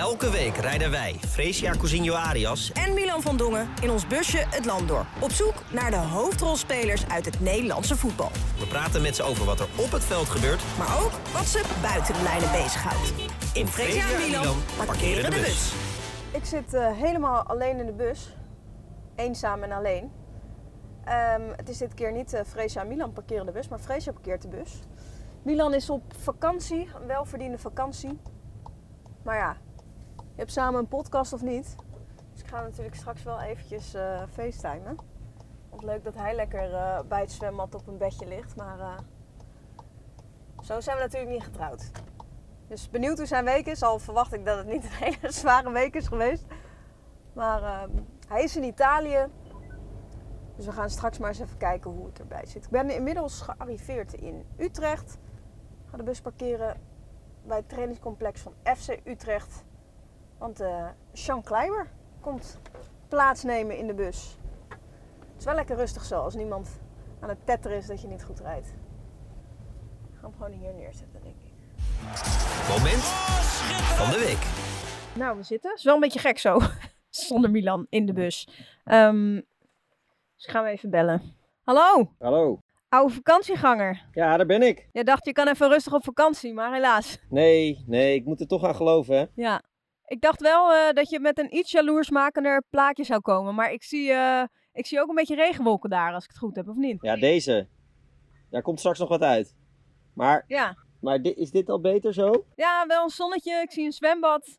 Elke week rijden wij, Fresia Cousinho Arias, en Milan van Dongen in ons busje het land door. Op zoek naar de hoofdrolspelers uit het Nederlandse voetbal. we praten met ze over wat er op het veld gebeurt. Maar ook wat ze buiten de lijnen bezighoudt. In Fresia en Milan parkeren de bus. Ik zit eh, helemaal alleen in de bus. Eenzaam en alleen. Ehm, het is dit keer niet uh, Freesia en Milan parkeren de bus, maar Freesia parkeert de bus. Milan is op vakantie, een welverdiende vakantie. Maar ja, hebt samen een podcast of niet. Dus ik ga natuurlijk straks wel eventjes uh, facetimen. Want leuk dat hij lekker uh, bij het zwembad op een bedje ligt. Maar uh, zo zijn we natuurlijk niet getrouwd. Dus benieuwd hoe zijn week is. Al verwacht ik dat het niet een hele zware week is geweest. Maar ehm, hij is in Italië. Dus we gaan straks maar eens even kijken hoe het erbij zit. Ik ben inmiddels gearriveerd in Utrecht. Ga de bus parkeren bij het trainingscomplex van FC Utrecht. Want uh, Sean Kleiber komt plaatsnemen in de bus. Het is wel lekker rustig zo als niemand aan het tetteren is dat je niet goed rijdt. Ik ga hem gewoon hier neerzetten, denk ik. Moment van de week. Nou, we zitten. Het is wel een beetje gek zo. Zonder Milan in de bus. Um, dus gaan we even bellen. Hallo, Hallo. oude vakantieganger. Ja, daar ben ik. Jij dacht je kan even rustig op vakantie, maar helaas. Nee, nee, ik moet er toch aan geloven, hè? Ja. Ik dacht wel eh, dat je met een iets jaloersmakender plaatje zou komen. Maar ik zie, eh, ik zie ook een beetje regenwolken daar, als ik het goed heb, of niet? Ja, deze. Daar komt straks nog wat uit. Maar, Ja. maar is dit al beter zo? Ja, wel een zonnetje. Ik zie een zwembad.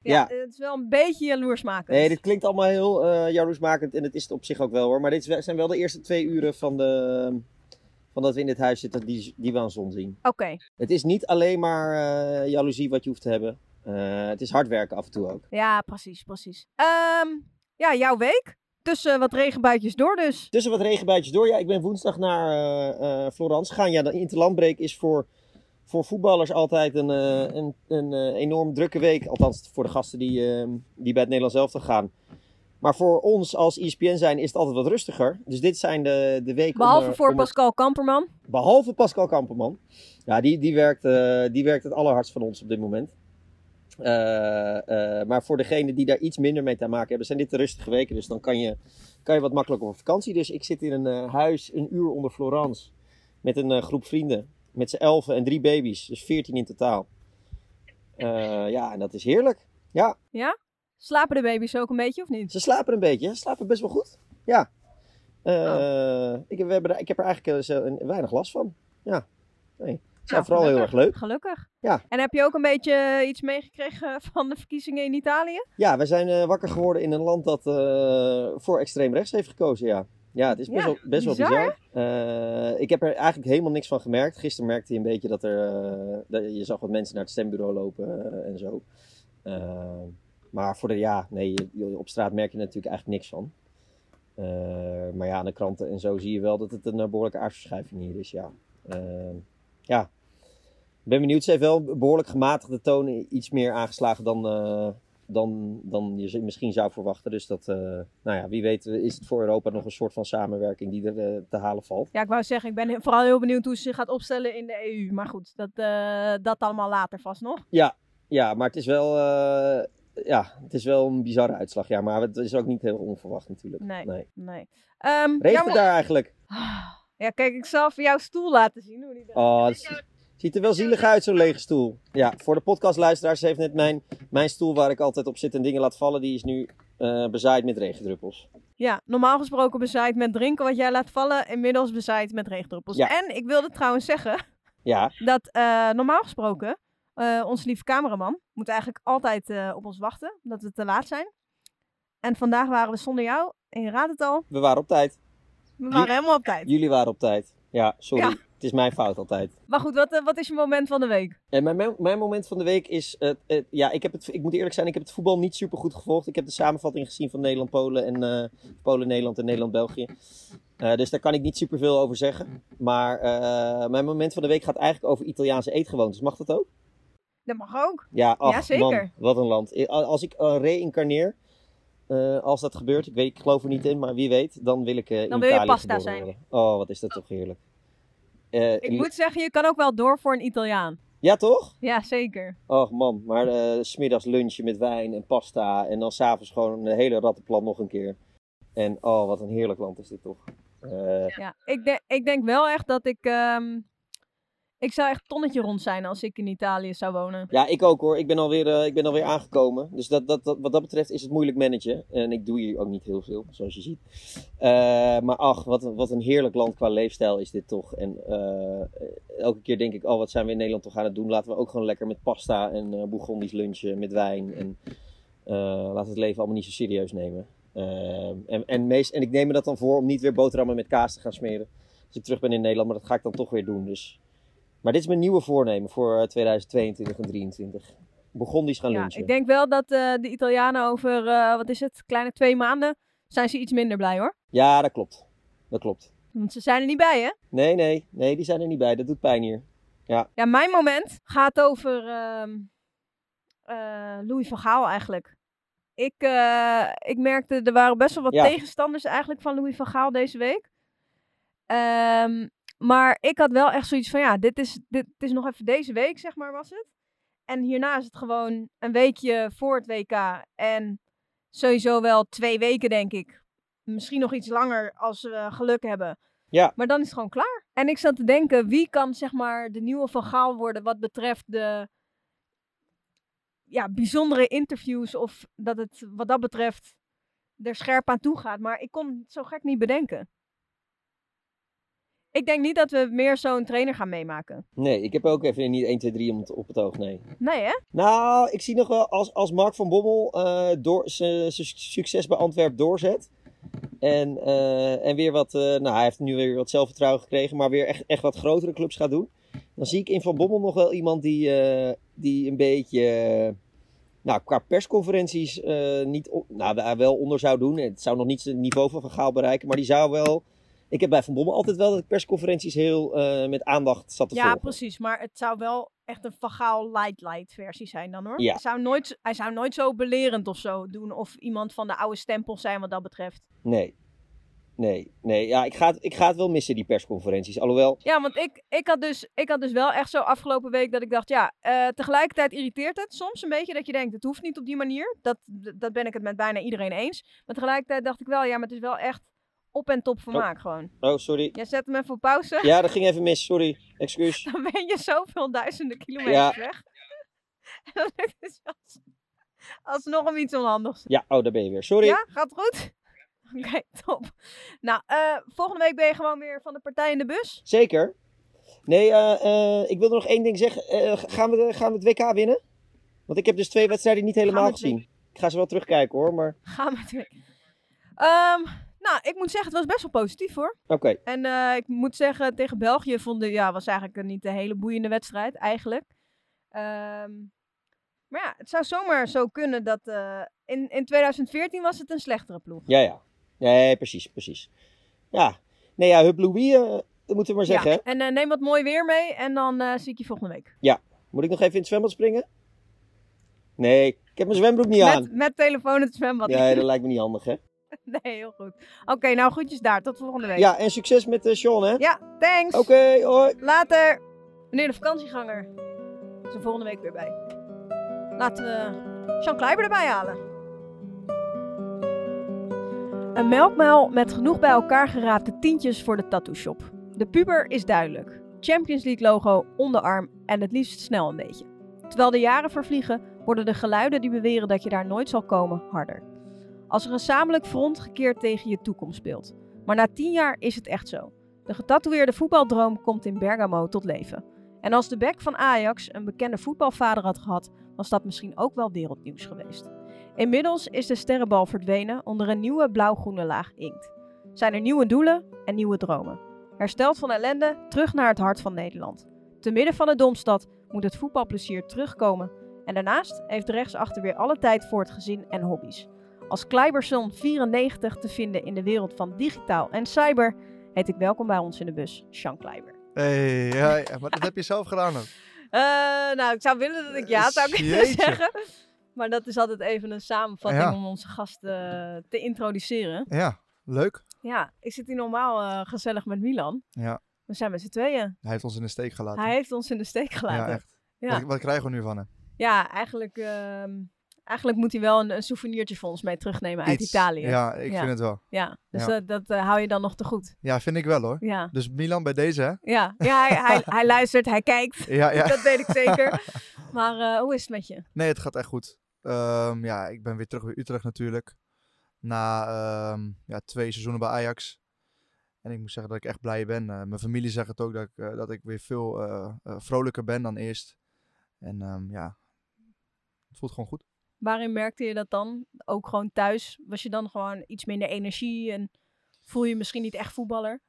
Ja, Ja. het is wel een beetje jaloersmakend. Nee, dit klinkt allemaal heel eh jaloersmakend en het is het op zich ook wel hoor. Maar dit zijn wel de eerste twee uren van, de, van dat we in dit huis zitten die, die we aan zon zien. Oké. Het is niet alleen maar eh, jaloezie wat je hoeft te hebben. Eh, het is hard werken af en toe ook. Ja, precies, precies. Ehm, ja, jouw week. Tussen wat regenbuitjes door dus. Tussen wat regenbuitjes door. Ja, ik ben woensdag naar eh Florence gegaan. Ja, de interlandbreek is voor, voor voetballers altijd een, een, een enorm drukke week. Althans, voor de gasten die, eh, die bij het Nederlands elftal gaan. Maar voor ons als ESPN zijn is het altijd wat rustiger. Dus dit zijn de, de weken... Behalve eh, voor Pascal Kamperman. Behalve Pascal Kamperman. Ja, die, die, werkt, die werkt het allerhardst van ons op dit moment. Eh, eh, maar voor degenen die daar iets minder mee te maken hebben, zijn dit de rustige weken. Dus dan kan je, kan je wat makkelijker op vakantie. Dus ik zit in een eh, huis een uur onder Florence. Met een groep vrienden. Met z'n elfen en drie baby's. Dus veertien in totaal. Ja, en dat is heerlijk. Ja, Ja? Slapen de baby's ook een beetje of niet? ze slapen een beetje. Ze slapen best wel goed. Ja. Eh, ik, heb, we hebben er, ik heb er eigenlijk weinig last van. Ja. Nee. Zijn Nou, vooral heel erg leuk. Gelukkig. Ja. En heb je ook een beetje iets meegekregen van de verkiezingen in Italië? Ja, we zijn eh, wakker geworden in een land dat eh, voor extreem rechts heeft gekozen, ja. Ja, het is best Ja, wel, best wel bizar. Eh, ik heb er eigenlijk helemaal niks van gemerkt. Gisteren merkte je een beetje dat er... eh, dat je zag wat mensen naar het stembureau lopen eh, en zo. Eh, maar voor de ja, nee, op straat merk je natuurlijk eigenlijk niks van. Eh, maar ja, aan de kranten en zo zie je wel dat het een eh, behoorlijke aardverschuiving hier is, ja. Eh, ja, ben benieuwd. Ze heeft wel een behoorlijk gematigde toon iets meer aangeslagen dan, eh, dan, dan je misschien zou verwachten. Dus dat, eh, nou ja, wie weet is het voor Europa nog een soort van samenwerking die er eh, te halen valt. Ja, ik wou zeggen, ik ben vooral heel benieuwd hoe ze zich gaat opstellen in de EU. Maar goed, dat, dat allemaal later vast nog. Ja, ja maar het is wel, ja, het is wel een bizarre uitslag. Ja, maar het is ook niet heel onverwacht natuurlijk. Nee. nee. Nee. Ehm, Regent daar eigenlijk? Ja, kijk, ik zal even jouw stoel laten zien. Hoe die Oh, is- ziet er wel zielig uit, zo'n lege stoel. Ja, voor de podcastluisteraars heeft net mijn, mijn stoel waar ik altijd op zit en dingen laat vallen, die is nu eh, bezaaid met regendruppels. Ja, normaal gesproken bezaaid met drinken wat jij laat vallen. Inmiddels bezaaid met regendruppels. Ja. En ik wilde trouwens zeggen Ja, dat eh, normaal gesproken eh onze lieve cameraman moet eigenlijk altijd op ons wachten. Omdat we te laat zijn. En vandaag waren we zonder jou. En je raadt het al, we waren op tijd. we waren helemaal op tijd. Jullie waren op tijd. Ja, sorry. Ja. Het is mijn fout altijd. Maar goed, wat, eh, wat is je moment van de week? En mijn, mijn- mijn moment van de week is, het- ja, ik, heb het, ik moet eerlijk zijn, ik heb het voetbal niet super goed gevolgd. Ik heb de samenvatting gezien van Nederland-Polen en eh, Polen-Nederland en Nederland-België. Eh, dus daar kan ik niet super veel over zeggen. Maar eh, mijn moment van de week gaat eigenlijk over Italiaanse eetgewoontes. Mag dat ook? Dat mag ook. Ja, ach, Ja, zeker. man, wat een land. Als ik uh, reïncarneer, eh, als dat gebeurt, ik, weet, ik geloof er niet in, maar wie weet, dan wil ik eh in Dan wil je Italië pasta geboren zijn. worden. Oh, wat is dat toch heerlijk. Eh, Ik moet zeggen, je kan ook wel door voor een Italiaan. Ja, toch? Ja, zeker. Och man, maar eh, s smiddags lunchen met wijn en pasta. En dan s'avonds gewoon een hele rattenplan nog een keer. En oh, wat een heerlijk land is dit toch. Eh, Ja, ik, denk ik denk wel echt dat ik... ehm, ik zou echt tonnetje rond zijn als ik in Italië zou wonen. Ja, ik ook hoor. Ik ben alweer, eh, ik ben alweer aangekomen. Dus dat, dat, dat, wat dat betreft is het moeilijk managen. En ik doe hier ook niet heel veel, zoals je ziet. Eh, maar ach, wat, wat een heerlijk land qua leefstijl is dit toch. En eh, elke keer denk ik, oh wat zijn we in Nederland toch aan het doen. Laten we ook gewoon lekker met pasta en Bourgondisch lunchen met wijn. En laten het leven allemaal niet zo serieus nemen. En, en, meest, en ik neem me dat dan voor om niet weer boterhammen met kaas te gaan smeren. Als ik terug ben in Nederland, maar dat ga ik dan toch weer doen. Dus. Maar dit is mijn nieuwe voornemen voor eh, 2022 en 2023. Burgondisch gaan Ja, lunchen. ik denk wel dat eh, de Italianen over, eh, wat is het, kleine twee maanden, zijn ze iets minder blij hoor. Ja, dat klopt. Dat klopt. Want ze zijn er niet bij hè. Nee, nee, nee, die zijn er niet bij. Dat doet pijn hier. Ja, mijn moment gaat over ehm, eh, Louis van Gaal eigenlijk. Ik, eh, ik merkte, er waren best wel wat Ja. tegenstanders eigenlijk van Louis van Gaal deze week. Ehm, maar ik had wel echt zoiets van, ja, dit is, dit, is nog even deze week, zeg maar, was het. En hierna is het gewoon een weekje voor het WK. En sowieso wel twee weken, denk ik. Misschien nog iets langer als we geluk hebben. Ja. Maar dan is het gewoon klaar. En ik zat te denken, wie kan zeg maar de nieuwe Van Gaal worden wat betreft de ja, bijzondere interviews of dat het wat dat betreft er scherp aan toe gaat. Maar ik kon het zo gek niet bedenken. Ik denk niet dat we meer zo'n trainer gaan meemaken. Nee, ik heb ook even niet 1, 2, 3 om het, op het oog. Nee. Nee hè? Nou, ik zie nog wel als, als Mark van Bommel eh, door zijn succes bij Antwerp doorzet. En, eh, en weer wat, eh, nou hij heeft nu weer wat zelfvertrouwen gekregen, maar weer echt, echt wat grotere clubs gaat doen. Dan zie ik in Van Bommel nog wel iemand die, die een beetje, nou qua persconferenties niet, nou wel onder zou doen. Het zou nog niet het niveau van Van Gaal bereiken, maar die zou wel... Ik heb bij Van Bommel altijd wel dat ik persconferenties heel eh, met aandacht zat te Ja, volgen. precies. Maar het zou wel echt een Vagaal light light versie zijn dan hoor. Ja. Hij, zou nooit, hij zou nooit zo belerend of zo doen. Of iemand van de oude stempel zijn wat dat betreft. Nee. Nee, nee. Ja, ik ga, het, ik ga het wel missen, die persconferenties. Alhoewel, Ja, want ik, ik, had dus, ik had dus wel echt zo afgelopen week dat ik dacht, ja, eh, tegelijkertijd irriteert het soms een beetje dat je denkt, het hoeft niet op die manier. Dat, dat ben ik het met bijna iedereen eens. Maar tegelijkertijd dacht ik wel, ja, maar het is wel echt op en top vermaak gewoon. Oh, sorry. Jij zet hem even op pauze, Ja, dat ging even mis. Sorry. Excuus. dan ben je zoveel duizenden kilometers Ja. weg. En dan lukt het zelfs alsnog om iets onhandigs. Ja, oh, daar ben je weer. Sorry. Ja, gaat goed? Oké, top. Nou, eh, volgende week ben je gewoon weer van de partij in de bus. Zeker. Nee, eh, eh, ik wilde nog één ding zeggen. Gaan, we, gaan we het WK winnen? Want ik heb dus twee wedstrijden niet helemaal gezien. Ik ga ze wel terugkijken hoor, maar Gaan we het weer. Ehm, nou, ik moet zeggen, het was best wel positief hoor. oké. En eh, ik moet zeggen, tegen België vonden, ja, was eigenlijk niet een hele boeiende wedstrijd, eigenlijk. Ehm, maar ja, het zou zomaar zo kunnen dat eh, in, in 2014 was het een slechtere ploeg. Ja, ja. Nee, precies, precies. Ja. Nee, ja, Hup Louis, eh, dat moeten we maar zeggen. Ja, en neem wat mooi weer mee en dan zie ik je volgende week. Moet ik nog even in het zwembad springen? Nee, ik heb mijn zwembroek niet aan. Met, telefoon het zwembad. Ja, dat lijkt me niet handig, hè? Nee, heel goed. Oké, nou groetjes daar. Tot volgende week. Ja, en succes met eh, Sean, hè? Ja, thanks. Oké, hoi. Later. Meneer de vakantieganger is er volgende week weer bij. Laten we Jean Kleiber erbij halen. Een melkmuil met genoeg bij elkaar geraapte tientjes voor de tattoo shop. De puber is duidelijk. Champions League logo, onderarm en het liefst snel een beetje. Terwijl de jaren vervliegen, worden de geluiden die beweren dat je daar nooit zal komen harder. Als er een gezamenlijk front gekeerd tegen je toekomst speelt. Maar na tien jaar is het echt zo. De getatoeëerde voetbaldroom komt in Bergamo tot leven. En als de bek van Ajax een bekende voetbalvader had gehad, was dat misschien ook wel wereldnieuws geweest. Inmiddels is de sterrenbal verdwenen onder een nieuwe blauw-groene laag inkt. Zijn er nieuwe doelen en nieuwe dromen. Hersteld van ellende, terug naar het hart van Nederland. Te midden van de Domstad moet het voetbalplezier terugkomen. En daarnaast heeft rechtsachter weer alle tijd voor het gezin en hobby's. Als Kleiberson 94 te vinden in de wereld van digitaal en cyber, heet ik welkom bij ons in de bus, Sean Kleiber. Hey, ja, ja, maar dat heb je zelf gedaan ook. Eh, nou, ik zou willen dat ik ja zou kunnen zeggen. Maar dat is altijd even een samenvatting Ja. om onze gasten te introduceren. Ja, leuk. Ja, ik zit hier normaal eh, gezellig met Milan. Ja, We zijn met z'n tweeën. hij heeft ons in de steek gelaten. Hij heeft ons in de steek ja, gelaten. echt. Ja. Wat, wat krijgen we nu van hem? Ja, eigenlijk, ehm, eigenlijk moet hij wel een, een souvenirtje voor ons mee terugnemen uit Iets. Italië. Ja, ik Ja. vind het wel. Ja, dus Ja. dat, dat eh, hou je dan nog te goed. Ja, vind ik wel hoor. Ja, Dus Milan bij deze, hè? ja. ja hij, hij, hij luistert, hij kijkt. Ja, ja. Dat weet ik zeker. Maar eh, hoe is het met je? Nee, het gaat echt goed. Ehm, ja, ik ben weer terug bij Utrecht natuurlijk. Na ehm, ja, twee seizoenen bij Ajax. En ik moet zeggen dat ik echt blij ben. Eh, mijn familie zegt het ook dat ik, dat ik weer veel vrolijker ben dan eerst. En ehm, ja, het voelt gewoon goed. Waarin merkte je dat dan? Ook gewoon thuis? Was je dan gewoon iets minder energie en voel je je misschien niet echt voetballer?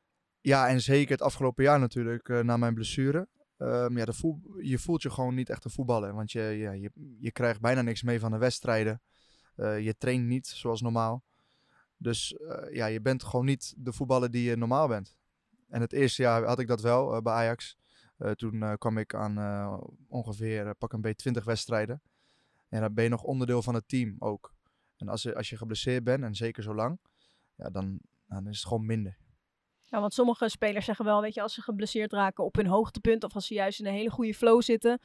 Ja, en zeker het afgelopen jaar natuurlijk, eh, na mijn blessure. Ehm, ja, de voel, je voelt je gewoon niet echt een voetballer. Want je, ja, je, je krijgt bijna niks mee van de wedstrijden. Eh, je traint niet zoals normaal. Dus eh, ja, je bent gewoon niet de voetballer die je normaal bent. En het eerste jaar had ik dat wel bij Ajax. Toen kwam ik aan ongeveer pak een beetje 20 wedstrijden. En dan ben je nog onderdeel van het team ook. En als je, als je geblesseerd bent, en zeker zo lang, ja, dan, dan is het gewoon minder. Ja, want sommige spelers zeggen wel, weet je, als ze geblesseerd raken op hun hoogtepunt of als ze juist in een hele goede flow zitten,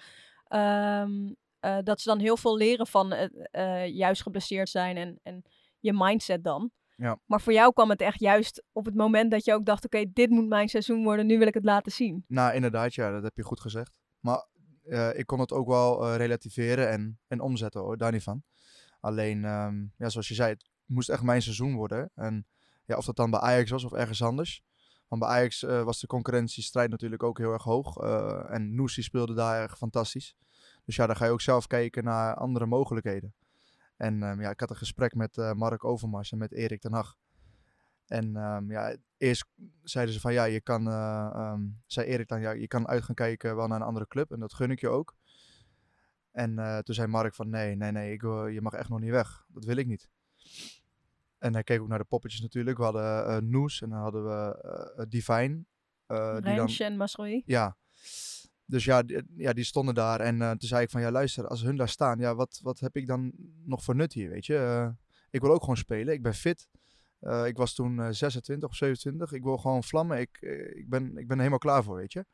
ehm, eh, dat ze dan heel veel leren van eh, eh, juist geblesseerd zijn en, en je mindset dan. Ja. Maar voor jou kwam het echt juist op het moment dat je ook dacht, oké, dit moet mijn seizoen worden, nu wil ik het laten zien. Nou, inderdaad, ja, dat heb je goed gezegd. Maar eh, ik kon het ook wel eh, relativeren en, en omzetten hoor, daar niet van. Alleen, ehm, ja, zoals je zei, het moest echt mijn seizoen worden. En ja, of dat dan bij Ajax was of ergens anders. Want bij Ajax eh, was de concurrentiestrijd natuurlijk ook heel erg hoog. en Noesie speelde daar erg fantastisch. Dus ja, dan ga je ook zelf kijken naar andere mogelijkheden. En ehm, ja, ik had een gesprek met Mark Overmars en met Erik ten Hag. En ehm, ja, eerst zeiden ze van ja, je kan, eh, ehm, zei Erik dan, ja, je kan uit gaan kijken wel naar een andere club. En dat gun ik je ook. En eh, toen zei Mark van nee, nee, nee, ik je mag echt nog niet weg. Dat wil ik niet. En hij keek ook naar de poppetjes natuurlijk. We hadden eh Noes en dan hadden we Divine. eh, die dan, Rens en Masroi. ja. Dus ja die, ja, die stonden daar. En toen zei ik van, ja luister, als hun daar staan, ja, wat, wat heb ik dan nog voor nut hier, weet je? Ik wil ook gewoon spelen. Ik ben fit. Eh, ik was toen eh, 26 of 27. Ik wil gewoon vlammen. Ik, eh, ik, ben, ik ben helemaal klaar voor, weet je?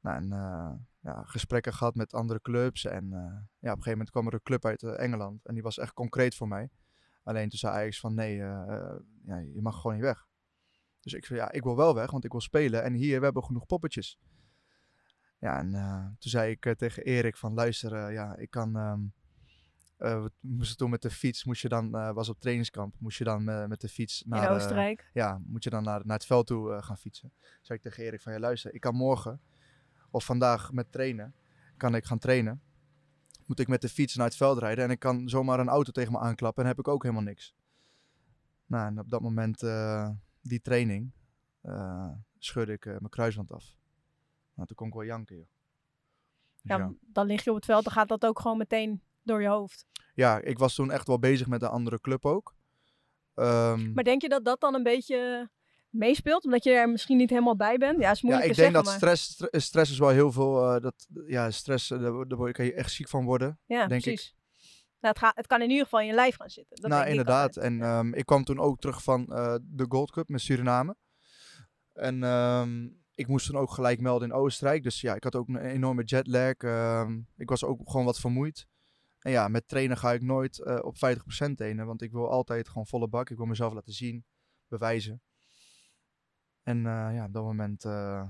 Nou, en ja, gesprekken gehad met andere clubs. En ja, op een gegeven moment kwam er een club uit Engeland. En die was echt concreet voor mij. Alleen toen zei Ajax van, nee, eh, ja, je mag gewoon niet weg. Dus ik zei, ja, ik wil wel weg, want ik wil spelen. En hier, we hebben genoeg poppetjes. Ja, en toen zei ik tegen Erik van luister, ja, ik kan... Um, we moesten toen met de fiets, moest je dan, was op trainingskamp, moest je dan met de fiets naar... In Oostenrijk? ja, moet je dan naar, naar het veld toe gaan fietsen. Zei ik tegen Erik van, ja luister, ik kan morgen of vandaag met trainen, kan ik gaan trainen. Moet ik met de fiets naar het veld rijden en ik kan zomaar een auto tegen me aanklappen en heb ik ook helemaal niks. Nou, en op dat moment, die training, scheurde ik mijn kruisband af. Nou, toen kon ik wel janken, joh. Dus ja, ja, dan lig je op het veld, dan gaat dat ook gewoon meteen door je hoofd. Ja, ik was toen echt wel bezig met een andere club ook. Um, maar denk je dat dat dan een beetje meespeelt, omdat je er misschien niet helemaal bij bent? Ja, is ja ik denk zeggen, dat maar... stress, stress is wel heel veel, uh, dat, ja, stress, uh, daar, daar kan je echt ziek van worden, ja, denk precies. ik. Nou, het, gaat, het kan in ieder geval in je lijf gaan zitten. Dat nou, inderdaad. En um, ik kwam toen ook terug van uh, de Gold Cup met Suriname. En um, ik moest toen ook gelijk melden in Oostenrijk. Dus ja, ik had ook een enorme jetlag. Ik was ook gewoon wat vermoeid. En ja, met trainen ga ik nooit uh, op 50% trainen. Want ik wil altijd gewoon volle bak. Ik wil mezelf laten zien, bewijzen. En uh, ja, op dat moment uh,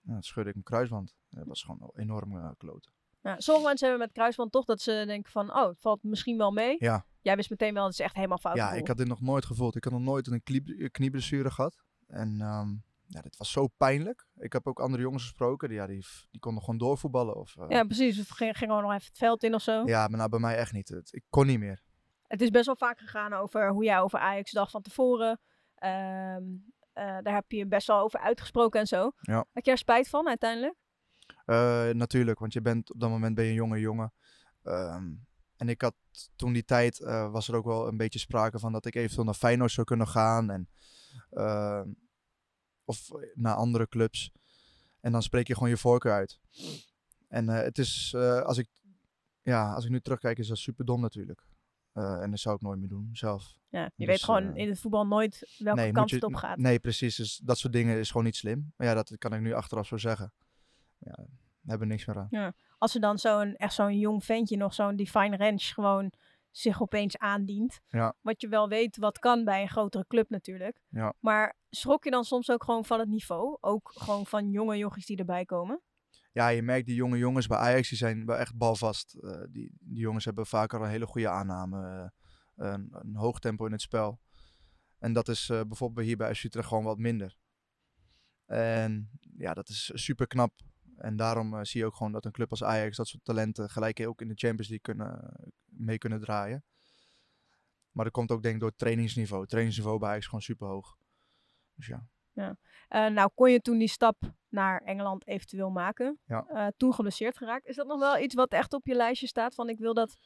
ja, schudde ik mijn kruisband. Dat was gewoon enorm kloten. Ja, sommige mensen hebben met kruisband toch dat ze denken van, oh, het valt misschien wel mee. Ja. Jij wist meteen wel, het is echt helemaal fout. Ja, gevoel. ik had dit nog nooit gevoeld. Ik had nog nooit een knie, knieblessure gehad. En um, ja, dit was zo pijnlijk. Ik heb ook andere jongens gesproken, die, ja, die, die konden gewoon doorvoetballen. Of, uh... Ja, precies. Of ging, ging gewoon nog even het veld in of zo. Ja, maar nou bij mij echt niet. Het, ik kon niet meer. Het is best wel vaak gegaan over hoe jij over Ajax dacht van tevoren. Um, uh, daar heb je best wel over uitgesproken en zo. Ja. Had je er spijt van uiteindelijk? Uh, natuurlijk, want je bent op dat moment ben je een jonge jongen. Um, en ik had toen die tijd was er ook wel een beetje sprake van dat ik eventueel naar Feyenoord zou kunnen gaan en uh, of naar andere clubs. En dan spreek je gewoon je voorkeur uit. En uh, het is als ik ja, als ik nu terugkijk is dat super dom natuurlijk. en dat zou ik nooit meer doen zelf. Ja, je Dus, weet gewoon in het voetbal nooit welke nee, kant je, het op gaat. Nee, precies. Dus dat soort dingen is gewoon niet slim. Maar ja, dat kan ik nu achteraf zo zeggen. Ja, hebben niks meer aan. Als er dan zo'n echt zo'n jong ventje nog zo'n Define Range gewoon zich opeens aandient. Ja. Wat je wel weet wat kan bij een grotere club natuurlijk. Ja. Maar schrok je dan soms ook gewoon van het niveau? Ook gewoon van jonge jochies die erbij komen? Ja, je merkt die jonge jongens bij Ajax, die zijn wel echt balvast. Eh, die, die jongens hebben vaak al een hele goede aanname. eh, een, een hoog tempo in het spel. En dat is eh, bijvoorbeeld hier bij FC Utrecht gewoon wat minder. En ja, dat is super knap. En daarom zie je ook gewoon dat een club als Ajax dat soort talenten gelijk ook in de Champions League kunnen, mee kunnen draaien. Maar dat komt ook denk ik door het trainingsniveau. Het trainingsniveau bij Ajax is gewoon super hoog. Dus ja. Eh, nou kon je toen die stap naar Engeland eventueel maken. Ja. Eh, toen geblesseerd geraakt. Is dat nog wel iets wat echt op je lijstje staat van ik wil dat,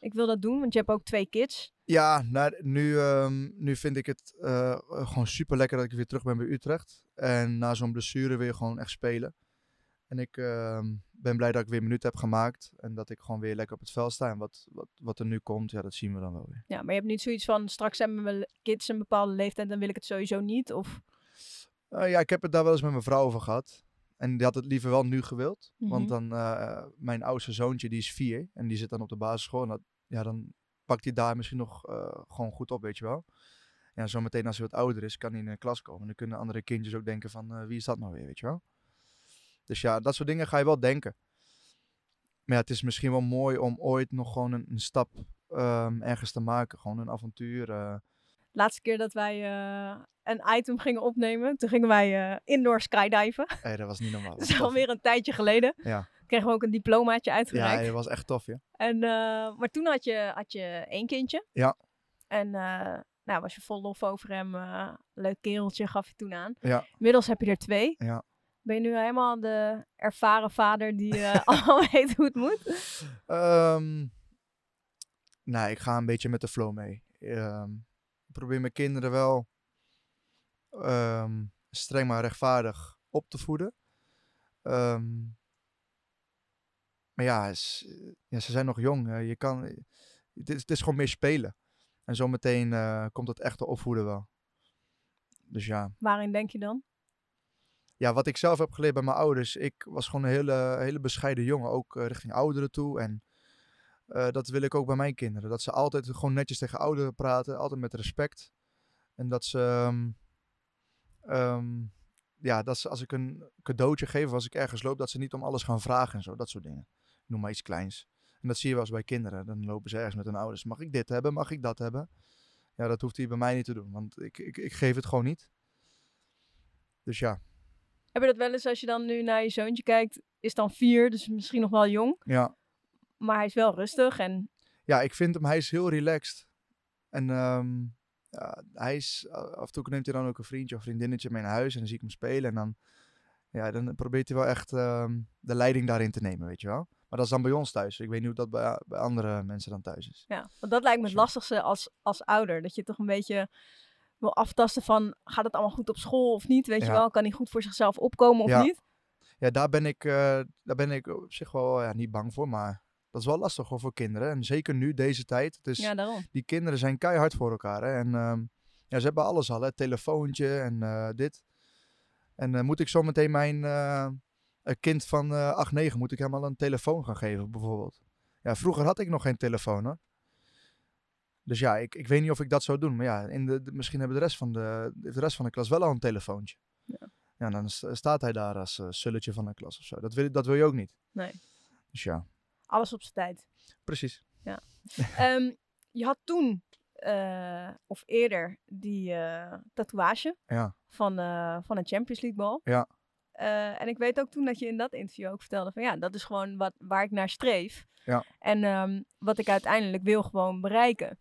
ik wil dat doen? Want je hebt ook twee kids. Ja, nou, nu, ehm, nu vind ik het eh, gewoon super lekker dat ik weer terug ben bij Utrecht. En na zo'n blessure weer gewoon echt spelen. En ik ehm, ben blij dat ik weer minuten heb gemaakt. En dat ik gewoon weer lekker op het veld sta. En wat, wat, wat er nu komt, ja, dat zien we dan wel weer. Ja, maar je hebt niet zoiets van straks hebben mijn kids een bepaalde leeftijd dan wil ik het sowieso niet. Of Eh, ja, ik heb het daar wel eens met mijn vrouw over gehad. En die had het liever wel nu gewild. Mhm. Want dan, eh, mijn oudste zoontje, die is vier. En die zit dan op de basisschool. En dat, ja, dan pakt hij daar misschien nog eh, gewoon goed op, weet je wel. Ja, zometeen als hij wat ouder is, kan hij in een klas komen. En dan kunnen andere kindjes ook denken van, wie is dat nou weer, weet je wel. Dus ja, dat soort dingen ga je wel denken. Maar ja, het is misschien wel mooi om ooit nog gewoon een, een stap ehm, ergens te maken. Gewoon een avontuur. eh. laatste keer dat wij eh, een item gingen opnemen, toen gingen wij eh, indoor skydiven. Hey, dat was niet normaal. Dat is alweer een tijdje geleden. Ja. Kregen we ook een diplomaatje Ja, uitgereikt. dat was echt tof, ja. En, maar toen had je, had je één kindje. Ja. En nou, was je vol lof over hem. leuk kereltje gaf je toen aan. Ja. Inmiddels heb je er twee. Ja. Ben je nu helemaal de ervaren vader die eh, al weet hoe het moet? Nou, ik ga een beetje met de flow mee. Ehm, ik probeer mijn kinderen wel ehm, streng maar rechtvaardig op te voeden. Maar ja, ja, ze zijn nog jong. Je kan, het, is, het is gewoon meer spelen. En zometeen eh komt het echte opvoeden wel. Dus ja. Waarin denk je dan? Ja, wat ik zelf heb geleerd bij mijn ouders. Ik was gewoon een hele, hele bescheiden jongen, ook eh, richting ouderen toe. En eh, dat wil ik ook bij mijn kinderen. Dat ze altijd gewoon netjes tegen ouderen praten, altijd met respect. En dat ze, ehm, ehm, ja, dat ze als ik een cadeautje geef, als ik ergens loop, dat ze niet om alles gaan vragen en zo, dat soort dingen. Ik Noem maar iets kleins. En dat zie je wel eens bij kinderen. Dan lopen ze ergens met hun ouders. Mag ik dit hebben? Mag ik dat hebben? Ja, dat hoeft hij bij mij niet te doen, want ik, ik, ik geef het gewoon niet. Dus ja, Heb je dat wel eens als je dan nu naar je zoontje kijkt? Is dan vier, dus misschien nog wel jong. ja. Maar hij is wel rustig en Ja, ik vind hem, hij is heel relaxed. En ehm, ja, hij is, af en toe neemt hij dan ook een vriendje of vriendinnetje mee naar huis en dan zie ik hem spelen. En dan, ja, dan probeert hij wel echt ehm, de leiding daarin te nemen, weet je wel. Maar dat is dan bij ons thuis. Ik weet niet hoe dat bij, bij andere mensen dan thuis is. Ja, want dat lijkt me het lastigste als, als ouder. Dat je toch een beetje wil aftasten van, gaat het allemaal goed op school of niet? Weet je wel, kan hij goed voor zichzelf opkomen of Ja. niet? Ja, daar ben ik, eh, daar ben ik op zich wel ja, niet bang voor, maar dat is wel lastig hoor, voor kinderen. En zeker nu, deze tijd. Dus Ja, daarom. die kinderen zijn keihard voor elkaar. Hè? En ehm, ja, ze hebben alles al, hè? telefoontje en eh, dit. En eh, moet ik zometeen mijn eh, een kind van eh 8, 9, moet ik hem al een telefoon gaan geven bijvoorbeeld? Ja, vroeger had ik nog geen telefoon hoor. Dus ja, ik, ik weet niet of ik dat zou doen. Maar ja, in de, de- misschien hebben de rest, van de, de rest van de klas wel al een telefoontje. Ja. Ja, dan sta- staat hij daar als eh, sulletje van de klas of zo. Dat wil, dat wil je ook niet. Nee. Dus ja, Alles op zijn tijd. precies. Ehm, je had toen, eh, of eerder, die eh, tatoeage Ja. van, van een Champions League bal. Ja. En ik weet ook toen dat je in dat interview ook vertelde van ja, dat is gewoon wat, waar ik naar streef. Ja. En ehm, wat ik uiteindelijk wil gewoon bereiken.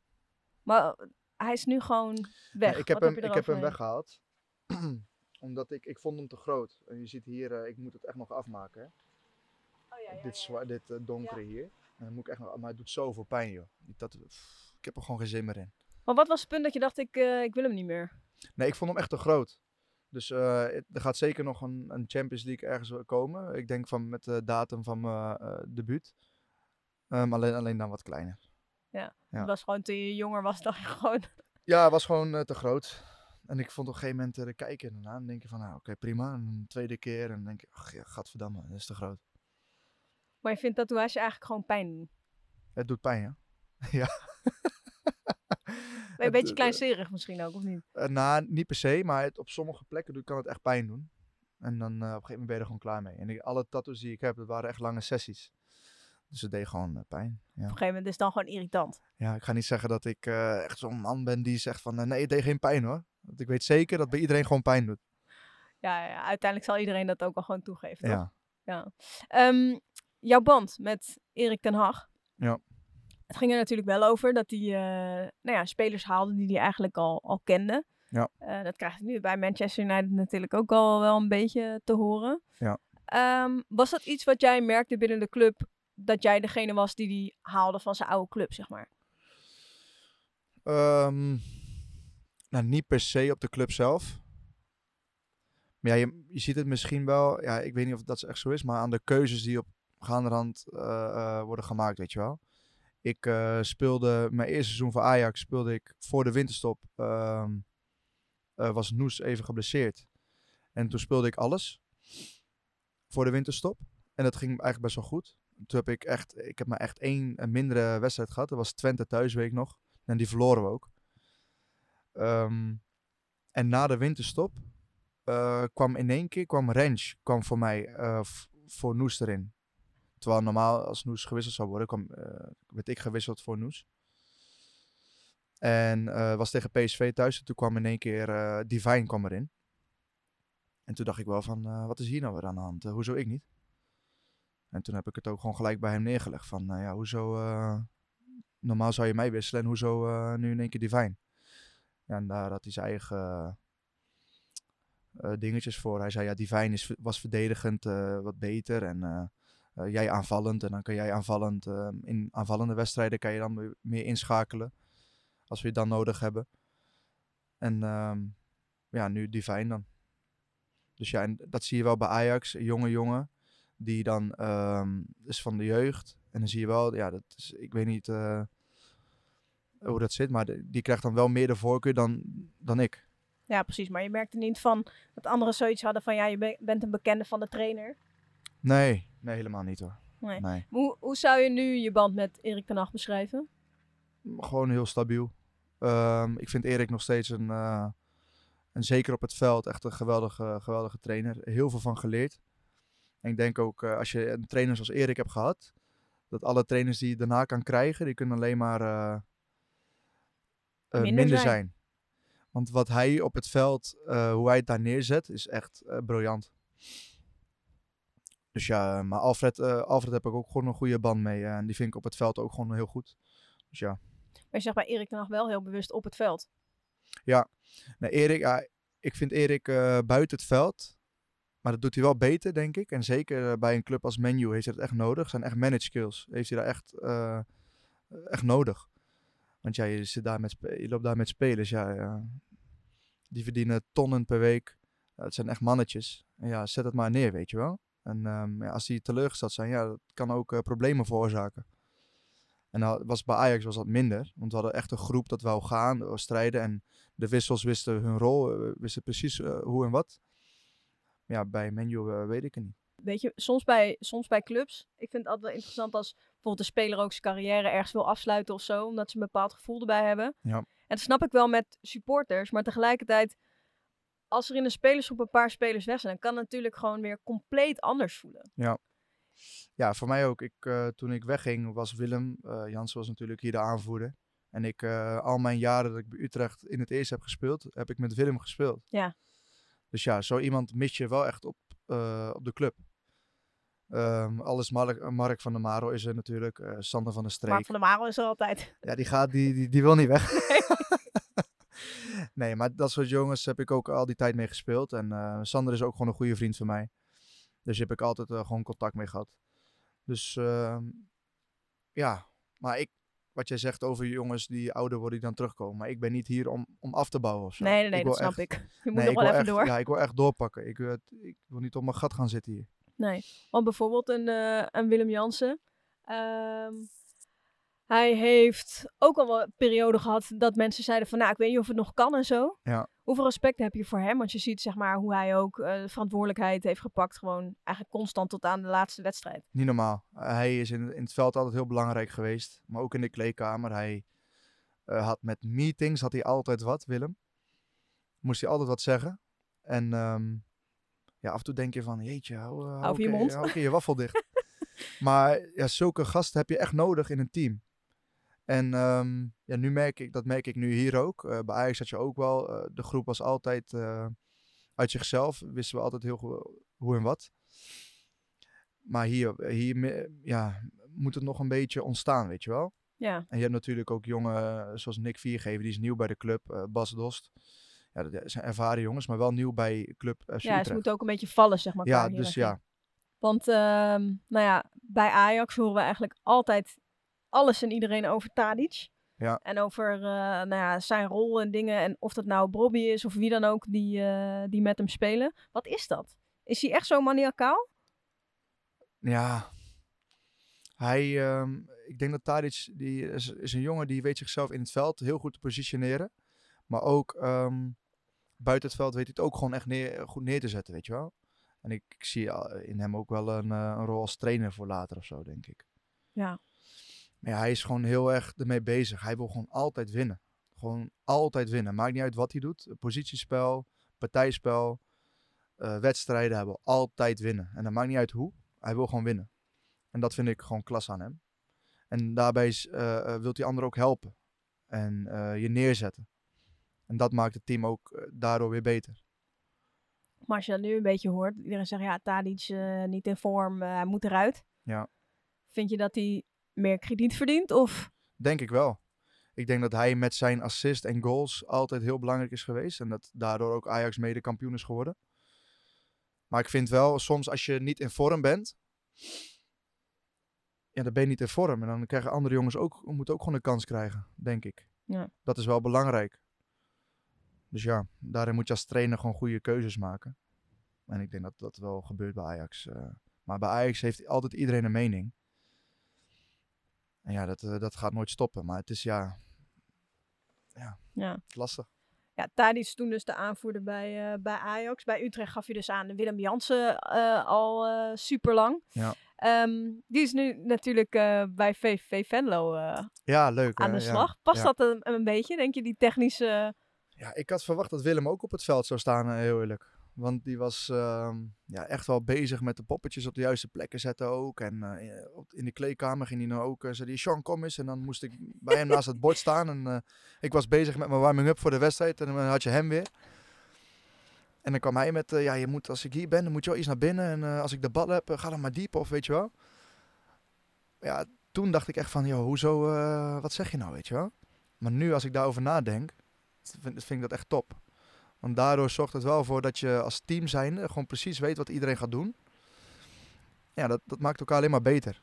Maar eh, hij is nu gewoon weg. Nee, ik heb Wat hem, ik heb hem weggehaald. Omdat ik, ik vond hem te groot. En je ziet hier, eh, ik moet het echt nog afmaken. Hè? Oh, ja, ja, dit zwa- dit eh, donkere hier. En dan moet ik echt nog, maar het doet zoveel pijn joh. Pff, ik heb er gewoon geen zin meer in. Maar wat was het punt dat je dacht, ik, eh, ik wil hem niet meer? Nee, ik vond hem echt te groot. Dus eh, er gaat zeker nog een, een Champions League ergens komen. Ik denk van met de datum van mijn eh, debuut. Ehm, alleen, alleen dan wat kleiner. Ja. Het was gewoon toen je jonger was, dacht je gewoon... Ja, het was gewoon eh, te groot. En ik vond op een gegeven moment eh, de kijken. En denk je van, nou oké, prima. En een tweede keer. En dan denk je, ach ja, gadverdamme, dat is te groot. Maar je vindt tatoeage eigenlijk gewoon pijn doen. Het doet pijn, ja. ja. Een beetje kleinserig misschien ook, of niet? Uh, nou, niet per se, maar het, op sommige plekken kan het echt pijn doen. En dan op een gegeven moment ben je er gewoon klaar mee. En ik, alle tattoos die ik heb, dat waren echt lange sessies. Dus het deed gewoon uh, pijn. Ja. Op een gegeven moment is het dan gewoon irritant. Ja, ik ga niet zeggen dat ik echt zo'n man ben die zegt van nee, het deed geen pijn hoor. Want ik weet zeker dat bij iedereen gewoon pijn doet. Ja, ja, uiteindelijk zal iedereen dat ook wel gewoon toegeven. Ja. ja. Um, jouw band met Erik ten Hag. Ja. Het ging er natuurlijk wel over dat hij uh, nou ja, spelers haalde die hij eigenlijk al, al kende. Ja. Dat krijg je nu bij Manchester United natuurlijk ook al wel een beetje te horen. Ja. Um, was dat iets wat jij merkte binnen de club, dat jij degene was die die haalde van zijn oude club, zeg maar? Um, nou, niet per se op de club zelf. Maar ja, je, je ziet het misschien wel, ja, ik weet niet of dat echt zo is, maar aan de keuzes die op gaande uh, uh, worden gemaakt, weet je wel. Ik uh, speelde mijn eerste seizoen voor Ajax, speelde ik voor de winterstop, ehm, was Noes even geblesseerd. En toen speelde ik alles voor de winterstop. En dat ging eigenlijk best wel goed. Toen heb ik echt, ik heb maar echt één mindere wedstrijd gehad. Dat was Twente thuis, weet ik nog. En die verloren we ook. Um, en na de winterstop uh, kwam in één keer kwam Rens kwam voor mij uh, voor Noes erin. Terwijl normaal als Noes gewisseld zou worden, kwam, uh, werd ik gewisseld voor Noes. En was tegen PSV thuis. En toen kwam in één keer Divine kwam erin. En toen dacht ik wel van, wat is hier nou weer aan de hand? hoezo ik niet? En toen heb ik het ook gewoon gelijk bij hem neergelegd. Van, ja, hoezo... normaal zou je mij wisselen en hoezo nu in één keer Divine? Ja, en daar had hij zijn eigen uh, dingetjes voor. Hij zei, ja, Divine is, was verdedigend wat beter en jij aanvallend. En dan kan jij aanvallend, in aanvallende wedstrijden kan je dan meer inschakelen. Als we je dan nodig hebben. En um, ja, nu Divine dan. Dus ja, en dat zie je wel bij Ajax, jonge jongen. Die dan um, is van de jeugd. En dan zie je wel, ja, dat is, ik weet niet hoe dat zit. Maar de, die krijgt dan wel meer de voorkeur dan, dan ik. Ja, precies. Maar je merkte niet van dat anderen zoiets hadden van ja, je be bent een bekende van de trainer. Nee, nee, helemaal niet hoor. Nee. nee. Hoe, hoe zou je nu je band met Erik ten Hag beschrijven? Gewoon heel stabiel. Um, ik vind Erik nog steeds een, uh, en zeker op het veld, echt een geweldige, geweldige trainer. Heel veel van geleerd. En ik denk ook, uh, als je een trainer zoals Erik hebt gehad, dat alle trainers die je daarna kan krijgen, die kunnen alleen maar uh, minder, minder zijn. zijn. Want wat hij op het veld, uh, hoe hij het daar neerzet, is echt uh, briljant. Dus ja, maar Alfred, uh, Alfred heb ik ook gewoon een goede band mee. en die vind ik op het veld ook gewoon heel goed. Dus ja. Maar je zegt bij Erik ten Hag wel heel bewust op het veld. Ja, nou, Erik, ik vind Erik buiten het veld. Maar dat doet hij wel beter, denk ik. En zeker bij een club als Menu heeft hij dat echt nodig. Zijn echt manage skills. Heeft hij daar echt, echt nodig. Want ja, je, zit daar met je loopt daar met spelers. Ja, die verdienen tonnen per week. Het zijn echt mannetjes. En ja, zet het maar neer, weet je wel. En ja, als die teleurgesteld zijn, ja, dat kan ook uh, problemen veroorzaken. En nou, was, bij Ajax was dat minder. Want we hadden echt een groep dat wou gaan, strijden. En de wissels wisten hun rol, wisten precies hoe en wat. Ja, bij Menu weet ik het niet. Weet je, soms bij, soms bij clubs, ik vind het altijd wel interessant als bijvoorbeeld een speler ook zijn carrière ergens wil afsluiten of zo, omdat ze een bepaald gevoel erbij hebben. Ja. En dat snap ik wel met supporters, maar tegelijkertijd, als er in een spelersgroep een paar spelers weg zijn, dan kan het natuurlijk gewoon weer compleet anders voelen. Ja, ja voor mij ook. Ik, uh, toen ik wegging was Willem, uh, Jansen was natuurlijk hier de aanvoerder. En ik, uh, al mijn jaren dat ik bij Utrecht in het eerste heb gespeeld, heb ik met Willem gespeeld. Ja. Dus ja, zo iemand mis je wel echt op, uh, op de club. Um, alles Mark, Mark, van der Maro is er natuurlijk. Uh, Sander van der Streek. Mark van der Maro is er altijd. Ja, die, gaat, die, die, die wil niet weg. Nee. nee, maar dat soort jongens heb ik ook al die tijd mee gespeeld. En uh, Sander is ook gewoon een goede vriend van mij. Dus daar heb ik altijd gewoon contact mee gehad. Dus uh, ja, maar ik, wat jij zegt over jongens die ouder worden die dan terugkomen. Maar ik ben niet hier om, om af te bouwen of zo. Nee, nee, nee dat snap echt, ik. Je moet nee, nog wel even echt, door. Ja, ik wil echt doorpakken. Ik, ik wil niet op mijn gat gaan zitten hier. Nee, want bijvoorbeeld een, uh, een Willem Jansen. Um, Hij heeft ook al wel een periode gehad dat mensen zeiden van, nou, ik weet niet of het nog kan en zo. Ja. Hoeveel respect heb je voor hem? Want je ziet zeg maar hoe hij ook eh, de verantwoordelijkheid heeft gepakt, gewoon eigenlijk constant tot aan de laatste wedstrijd. Niet normaal. Hij is in, in het veld altijd heel belangrijk geweest. Maar ook in de kleedkamer. Hij eh, had met meetings had hij altijd wat, Willem. Moest hij altijd wat zeggen. En ehm, ja, af en toe denk je van, jeetje, hou, eh, hou, je je mond. hou je waffel dicht. maar ja, zulke gasten heb je echt nodig in een team. En ehm, ja, nu merk ik, dat merk ik nu hier ook. Eh, bij Ajax had je ook wel, eh, de groep was altijd eh, uit zichzelf. Wisten we altijd heel goed hoe en wat. Maar hier, hier ja, moet het nog een beetje ontstaan, weet je wel. Ja, En je hebt natuurlijk ook jongen zoals Nick Viergever, die is nieuw bij de club. Bas Dost. Ja, dat zijn ervaren jongens, maar wel nieuw bij club FC ja ze moeten ook een beetje vallen, zeg maar. Ja, dus ja. Want ehm, nou ja, bij Ajax horen we eigenlijk altijd alles en iedereen over Tadic. Ja. En over eh, nou ja, zijn rol en dingen. En of dat nou Bobby is of wie dan ook die, eh, die met hem spelen. Wat is dat? Is hij echt zo maniacaal? Ja. Hij, ehm, ik denk dat Tadic, die is, is een jongen die weet zichzelf in het veld heel goed te positioneren. Maar ook ehm, buiten het veld weet hij het ook gewoon echt neer, goed neer te zetten, weet je wel. En ik, ik zie al in hem ook wel een, eh, een rol als trainer voor later of zo, denk ik. Ja. Maar ja, hij is gewoon heel erg ermee bezig. Hij wil gewoon altijd winnen. Gewoon altijd winnen. Maakt niet uit wat hij doet. Positiespel, partijspel, eh, wedstrijden. Hij wil altijd winnen. En dat maakt niet uit hoe. Hij wil gewoon winnen. En dat vind ik gewoon klas aan hem. En daarbij is, eh, eh, wil hij anderen ook helpen. En je neerzetten. En dat maakt het team ook daardoor weer beter. Maar als je dat nu een beetje hoort. Iedereen zegt ja, Tadic eh, niet in vorm. hij moet eruit. Ja. Vind je dat hij meer krediet verdient? Of Denk ik wel. Ik denk dat hij met zijn assist en goals altijd heel belangrijk is geweest. En dat daardoor ook Ajax mede kampioen is geworden. Maar ik vind wel, soms als je niet in vorm bent. Ja, dan ben je niet in vorm. En dan krijgen andere jongens ook, moeten ook gewoon een kans krijgen, denk ik. Ja. Dat is wel belangrijk. Dus ja, daarin moet je als trainer gewoon goede keuzes maken. En ik denk dat dat wel gebeurt bij Ajax. eh. maar bij Ajax heeft altijd iedereen een mening. En ja, dat, eh, dat gaat nooit stoppen. Maar het is ja, ja. lastig. Ja, Tadic toen dus de aanvoerder bij, eh, bij Ajax. Bij Utrecht gaf je dus aan Willem Jansen eh, al super lang. Ja. die is nu natuurlijk bij VVV Venlo Ja, leuk. aan hè, de ja. slag. Past ja. dat een, een beetje, denk je, die technische... Ja, ik had verwacht dat Willem ook op het veld zou staan, heel eerlijk. Want die was ehm, ja, echt wel bezig met de poppetjes op de juiste plekken zetten ook. En eh, in de kleedkamer ging hij nou ook, eh, zei hij, Sean, kom eens. En dan moest ik bij hem naast het bord staan. En eh, ik was bezig met mijn warming-up voor de wedstrijd. En dan had je hem weer. En dan kwam hij met, ja, je moet, als ik hier ben, dan moet je wel iets naar binnen. En als ik de bal heb, ga dan maar diep, of weet je wel. Ja, toen dacht ik echt van, joh, hoezo, wat zeg je nou, weet je wel. Maar nu, als ik daarover nadenk, vind, vind ik dat echt top. Want daardoor zorgt het wel voor dat je als team zijnde gewoon precies weet wat iedereen gaat doen. Ja, dat, dat maakt elkaar alleen maar beter.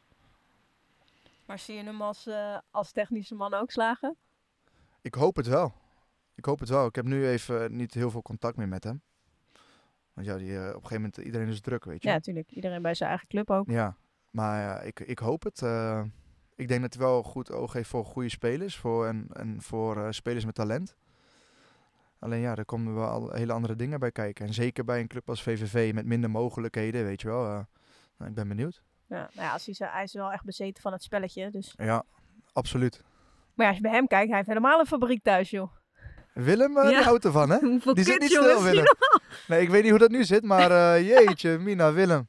Maar zie je hem als, eh, als technische man ook slagen? Ik hoop het wel. Ik hoop het wel. Ik heb nu even niet heel veel contact meer met hem. Want ja, die, eh, op een gegeven moment, iedereen is druk, weet je. Ja, natuurlijk. Iedereen bij zijn eigen club ook. Ja, maar ik, ik hoop het. eh. ik denk dat hij wel goed oog heeft voor goede spelers voor, en, en voor spelers met talent. Alleen ja, er komen wel al hele andere dingen bij kijken. En zeker bij een club als VVV met minder mogelijkheden, weet je wel. eh, nou, ik ben benieuwd. Ja, nou ja, als hij, is wel echt bezeten van het spelletje. Dus. Ja, absoluut. Maar ja, als je bij hem kijkt, hij heeft helemaal een fabriek thuis, joh. Willem, eh, Ja. die houdt ervan, hè? Hoeveel Die zit niet stil, Willem. Nee, ik weet niet hoe dat nu zit, maar eh, jeetje, Mina, Willem.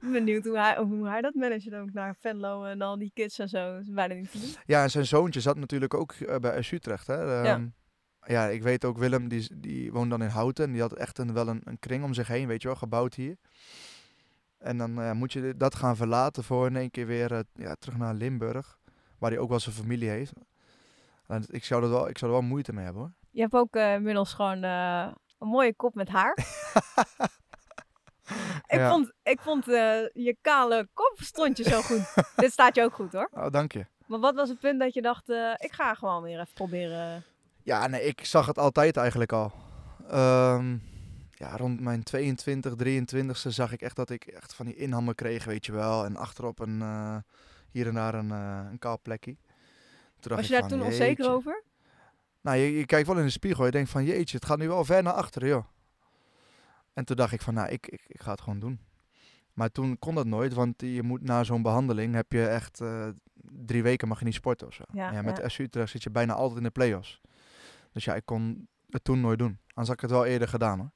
Benieuwd hoe hij, hoe hij dat managt ook naar Venlo en al die kids en zo. Dat is bijna niet te doen. Ja, en zijn zoontje zat natuurlijk ook bij SU Utrecht. Hè? Ehm, ja. Ik weet ook, Willem, die, die woont dan in Houten. En die had echt een, wel een, een kring om zich heen, weet je wel, gebouwd hier. En dan eh, moet je dat gaan verlaten voor in één keer weer eh, ja, terug naar Limburg. Waar hij ook wel zijn familie heeft. En ik, zou er wel, ik zou er wel moeite mee hebben hoor. Je hebt ook eh, inmiddels gewoon een mooie kop met haar. ik Ja. vond, ik vond je kale kop stond je zo goed. Dit staat je ook goed hoor. Oh, dank je. Maar wat was het punt dat je dacht, ik ga gewoon weer even proberen. Ja, nee, ik zag het altijd eigenlijk al. Ehm, ja, rond mijn 22, 23ste zag ik echt dat ik echt van die inhammen kreeg, weet je wel. En achterop een, eh, hier en daar een, eh, een kaal plekje. Toen Was je daar van, toen onzeker jeetje. over? Nou, je, je kijkt wel in de spiegel. Je denkt van, jeetje, het gaat nu wel ver naar achteren, joh. En toen dacht ik van, nou, ik, ik, ik ga het gewoon doen. Maar toen kon dat nooit, want je moet na zo'n behandeling heb je echt eh, drie weken mag je niet sporten of zo. Ja, Ja, met ja. FC Utrecht zit je bijna altijd in de play-offs. Dus ja, ik kon het toen nooit doen. Anders had ik het wel eerder gedaan hoor.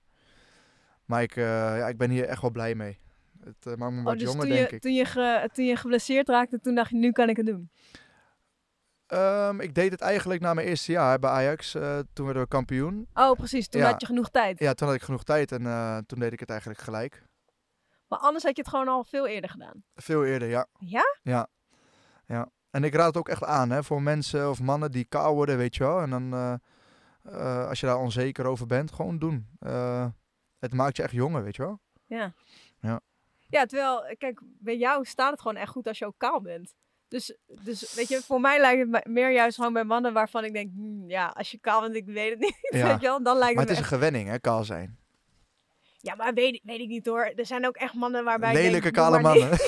Maar ik, eh, ja, ik ben hier echt wel blij mee. Het eh, maakt me wat Oh, dus jonger, denk je, ik. toen, je ge- toen je geblesseerd raakte, toen dacht je, nu kan ik het doen. Ehm, ik deed het eigenlijk na mijn eerste jaar bij Ajax. eh, toen werden we kampioen. Oh, precies. Toen Ja. had je genoeg tijd. Ja, toen had ik genoeg tijd en toen deed ik het eigenlijk gelijk. Maar anders had je het gewoon al veel eerder gedaan. Veel eerder, ja. Ja? Ja. ja. En ik raad het ook echt aan hè, voor mensen of mannen die kaal worden, weet je wel. En dan, eh, als je daar onzeker over bent, gewoon doen. Eh, het maakt je echt jonger, weet je wel. Ja. Ja. Ja, terwijl, kijk, bij jou staat het gewoon echt goed als je ook kaal bent. Dus, dus weet je, voor mij lijkt het me- meer juist gewoon bij mannen waarvan ik denk, hmm, ja, als je kaal bent, ik weet het niet, Ja. weet je wel, dan lijkt Maar het het is een gewenning, hè, kaal zijn. Ja, maar weet, weet ik niet hoor. Er zijn ook echt mannen waarbij Lelijke denk, kale mannen.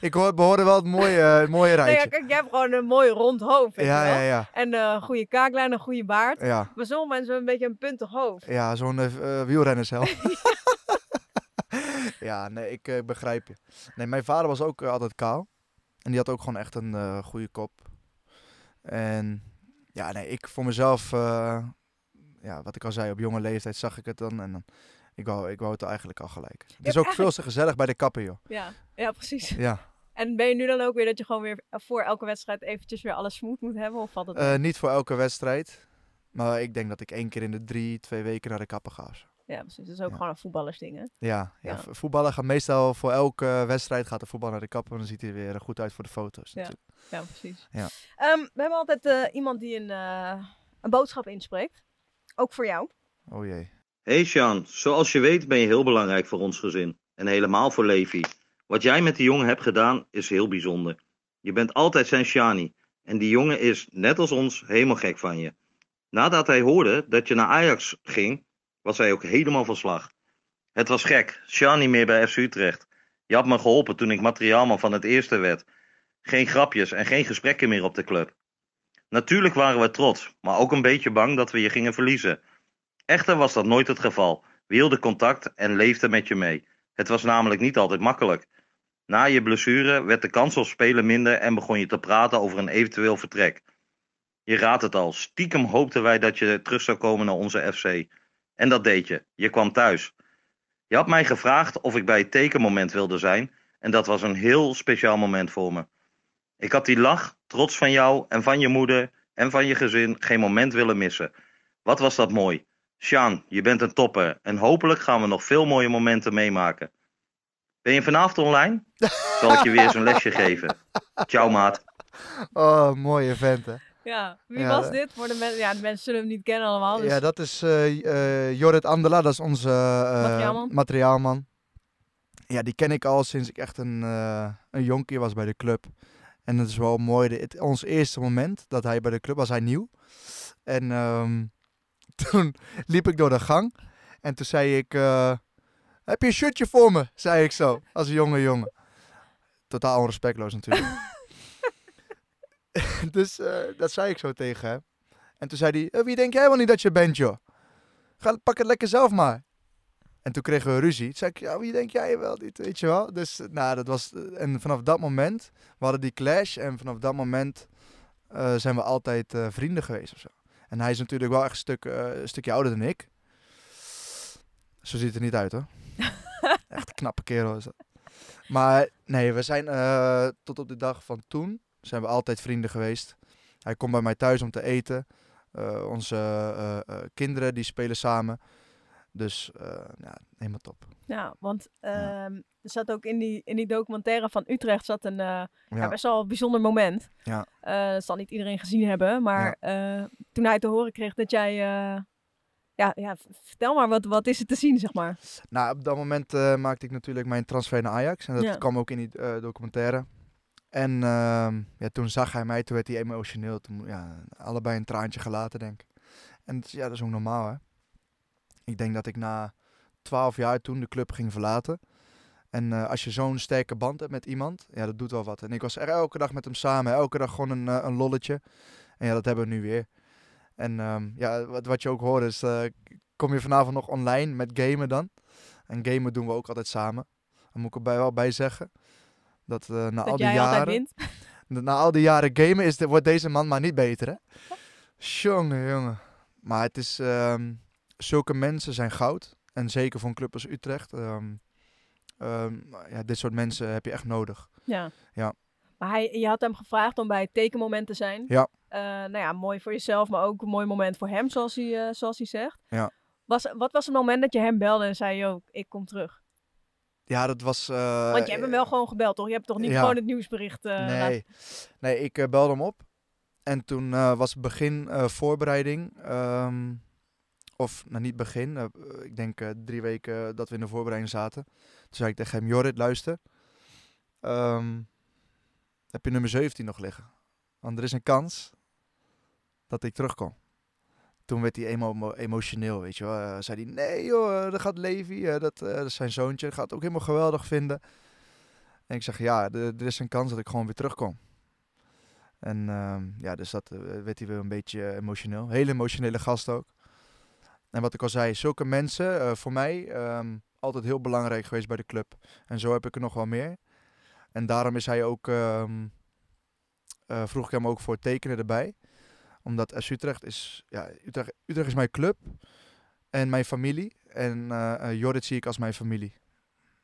ik hoor, behoorde wel het mooie, het mooie Nee, ja, rijtje. kijk, jij hebt gewoon een mooi rond hoofd, Ja, ja, ja. En eh, een goede kaaklijn, een goede baard. Ja, Maar sommige mensen hebben een beetje een puntig hoofd. ja zo'n eh, eh, wielrennershelm. ja, nee, ik begrijp je. Nee, mijn vader was ook altijd kaal. En die had ook gewoon echt een goede kop. En ja, nee, ik voor mezelf, ja, wat ik al zei, op jonge leeftijd zag ik het dan. En dan, ik wou, ik wou het eigenlijk al gelijk. Het is ook eigenlijk- veel te gezellig bij de kapper, joh. Ja, ja precies. Ja, En ben je nu dan ook weer dat je gewoon weer voor elke wedstrijd eventjes weer alles smooth moet hebben? Of valt het Eh, niet voor elke wedstrijd. Maar ik denk dat ik één keer in de drie, twee weken naar de kapper ga. Ja, precies. Dat is ook Ja. gewoon een voetballersding, hè? Ja, ja. Ja. v- voetballen gaat meestal voor elke wedstrijd gaat de voetbal naar de kapper. En dan ziet hij er weer goed uit voor de foto's. Ja. natuurlijk. Ja, precies. Ja. Ehm, we hebben altijd eh, iemand die een, eh, een boodschap inspreekt. Ook voor jou. Oh jee. Hey Sjaan, zoals je weet ben je heel belangrijk voor ons gezin. En helemaal voor Levi. Wat jij met die jongen hebt gedaan is heel bijzonder. Je bent altijd zijn Sjani. En die jongen is, net als ons, helemaal gek van je. Nadat hij hoorde dat je naar Ajax ging, was hij ook helemaal van slag. Het was gek, niet meer bij FC Utrecht. Je had me geholpen toen ik materiaalman van het eerste werd. Geen grapjes en geen gesprekken meer op de club. Natuurlijk waren we trots, maar ook een beetje bang dat we je gingen verliezen. Echter was dat nooit het geval. We hielden contact en leefden met je mee. Het was namelijk niet altijd makkelijk. Na je blessure werd de kans op spelen minder en begon je te praten over een eventueel vertrek. Je raadt het al, stiekem hoopten wij dat je terug zou komen naar onze FC. En dat deed je. Je kwam thuis. Je had mij gevraagd of ik bij het tekenmoment wilde zijn en dat was een heel speciaal moment voor me. Ik had die lach, trots van jou en van je moeder en van je gezin geen moment willen missen. Wat was dat mooi. Sjaan, je bent een topper en hopelijk gaan we nog veel mooie momenten meemaken. Ben je vanavond online? Zal ik je weer een lesje geven. Ciao maat. Oh, mooie vent hè. Ja, wie Ja, was dat- dit? Voor de, men- ja, de mensen zullen hem niet kennen allemaal. Dus Ja, dat is eh eh, Jorrit Andela, dat is onze eh, Materiaalman. materiaalman. Ja, die ken ik al sinds ik echt een, eh een jonkie was bij de club. En het is wel mooi, de, het, ons eerste moment dat hij bij de club was, hij nieuw. En ehm, toen liep ik door de gang en toen zei ik, eh, heb je een shirtje voor me? Zei ik zo, als een jonge jongen. Totaal onrespectloos natuurlijk. dus eh, dat zei ik zo tegen hem. En toen zei hij, "Eh, wie denk jij wel niet dat je bent, joh? Ga, pak het lekker zelf maar. En toen kregen we ruzie. Toen zei ik, ja, wie denk jij wel niet, weet je wel? Dus, nou, dat was... En vanaf dat moment, we hadden die clash. En vanaf dat moment zijn we altijd vrienden geweest of zo. En hij is natuurlijk wel echt een, stuk, eh, een stukje ouder dan ik. Zo ziet het er niet uit, hoor. echt een knappe kerel is dat. Maar nee, we zijn eh, tot op de dag van toen zijn we altijd vrienden geweest. Hij komt bij mij thuis om te eten. Eh, onze kinderen die spelen samen. Dus eh, ja, helemaal top. Ja, want ehm, er zat ook in die, in die documentaire van Utrecht zat een eh, ja. Ja. best wel een bijzonder moment. Ja. Eh, dat zal niet iedereen gezien hebben, maar toen hij te horen kreeg dat jij... ja, ja, vertel maar, wat, wat is er te zien, zeg maar? Nou, op dat moment maakte ik natuurlijk mijn transfer naar Ajax. En dat kwam ook in die documentaire. En ehm, ja, toen zag hij mij, toen werd hij emotioneel. Toen, ja, allebei een traantje gelaten, denk ik. En ja, dat is ook normaal, hè. Ik denk dat ik na twaalf jaar toen de club ging verlaten. En eh, als je zo'n sterke band hebt met iemand, ja, dat doet wel wat. En ik was er elke dag met hem samen, elke dag gewoon een, eh, een lolletje. En ja, dat hebben we nu weer. En ehm, ja, wat, wat je ook hoort is, eh, kom je vanavond nog online met gamen dan? En gamen doen we ook altijd samen. Dan moet ik erbij wel bij zeggen. Dat na al die jaren, na al die jaren gamen is de, wordt deze man maar niet beter, hè? Jongen, jongen. Maar het is, ehm, zulke mensen zijn goud. En zeker voor een club als Utrecht. ehm, ehm, ja, dit soort mensen heb je echt nodig. Ja. Ja. Maar hij, je had hem gevraagd om bij het tekenmoment te zijn. Ja. Eh, nou ja, mooi voor jezelf, maar ook een mooi moment voor hem, zoals hij, eh, zoals hij zegt. Ja. Was, wat was het moment dat je hem belde en zei, yo, ik kom terug? Ja, dat was... eh, Want je hebt hem wel gewoon gebeld, toch? Je hebt toch niet ja. gewoon het nieuwsbericht laten- Nee, nee ik belde hem op. En toen was het begin voorbereiding. ehm, of nou, niet begin. eh, ik denk eh, drie weken dat we in de voorbereiding zaten. Toen zei ik tegen hem, Jorrit, luister. Ehm, heb je nummer 17 nog liggen? Want er is een kans dat ik terugkom. Toen werd hij emo emo- emotioneel, weet je wel. Eh, zei hij, nee joh, dat gaat Levi, eh, dat, eh, dat is zijn zoontje, gaat ook helemaal geweldig vinden. En ik zeg, ja, er is een kans dat ik gewoon weer terugkom. En ehm, ja, dus dat eh, werd hij weer een beetje eh, emotioneel. Hele emotionele gast ook. En wat ik al zei, zulke mensen, eh, voor mij, ehm, altijd heel belangrijk geweest bij de club. En zo heb ik er nog wel meer. En daarom is hij ook, ehm, eh, vroeg ik hem ook voor tekenen erbij. Omdat S Utrecht is, ja, Utrecht, Utrecht is mijn club en mijn familie. En eh, Jorrit zie ik als mijn familie.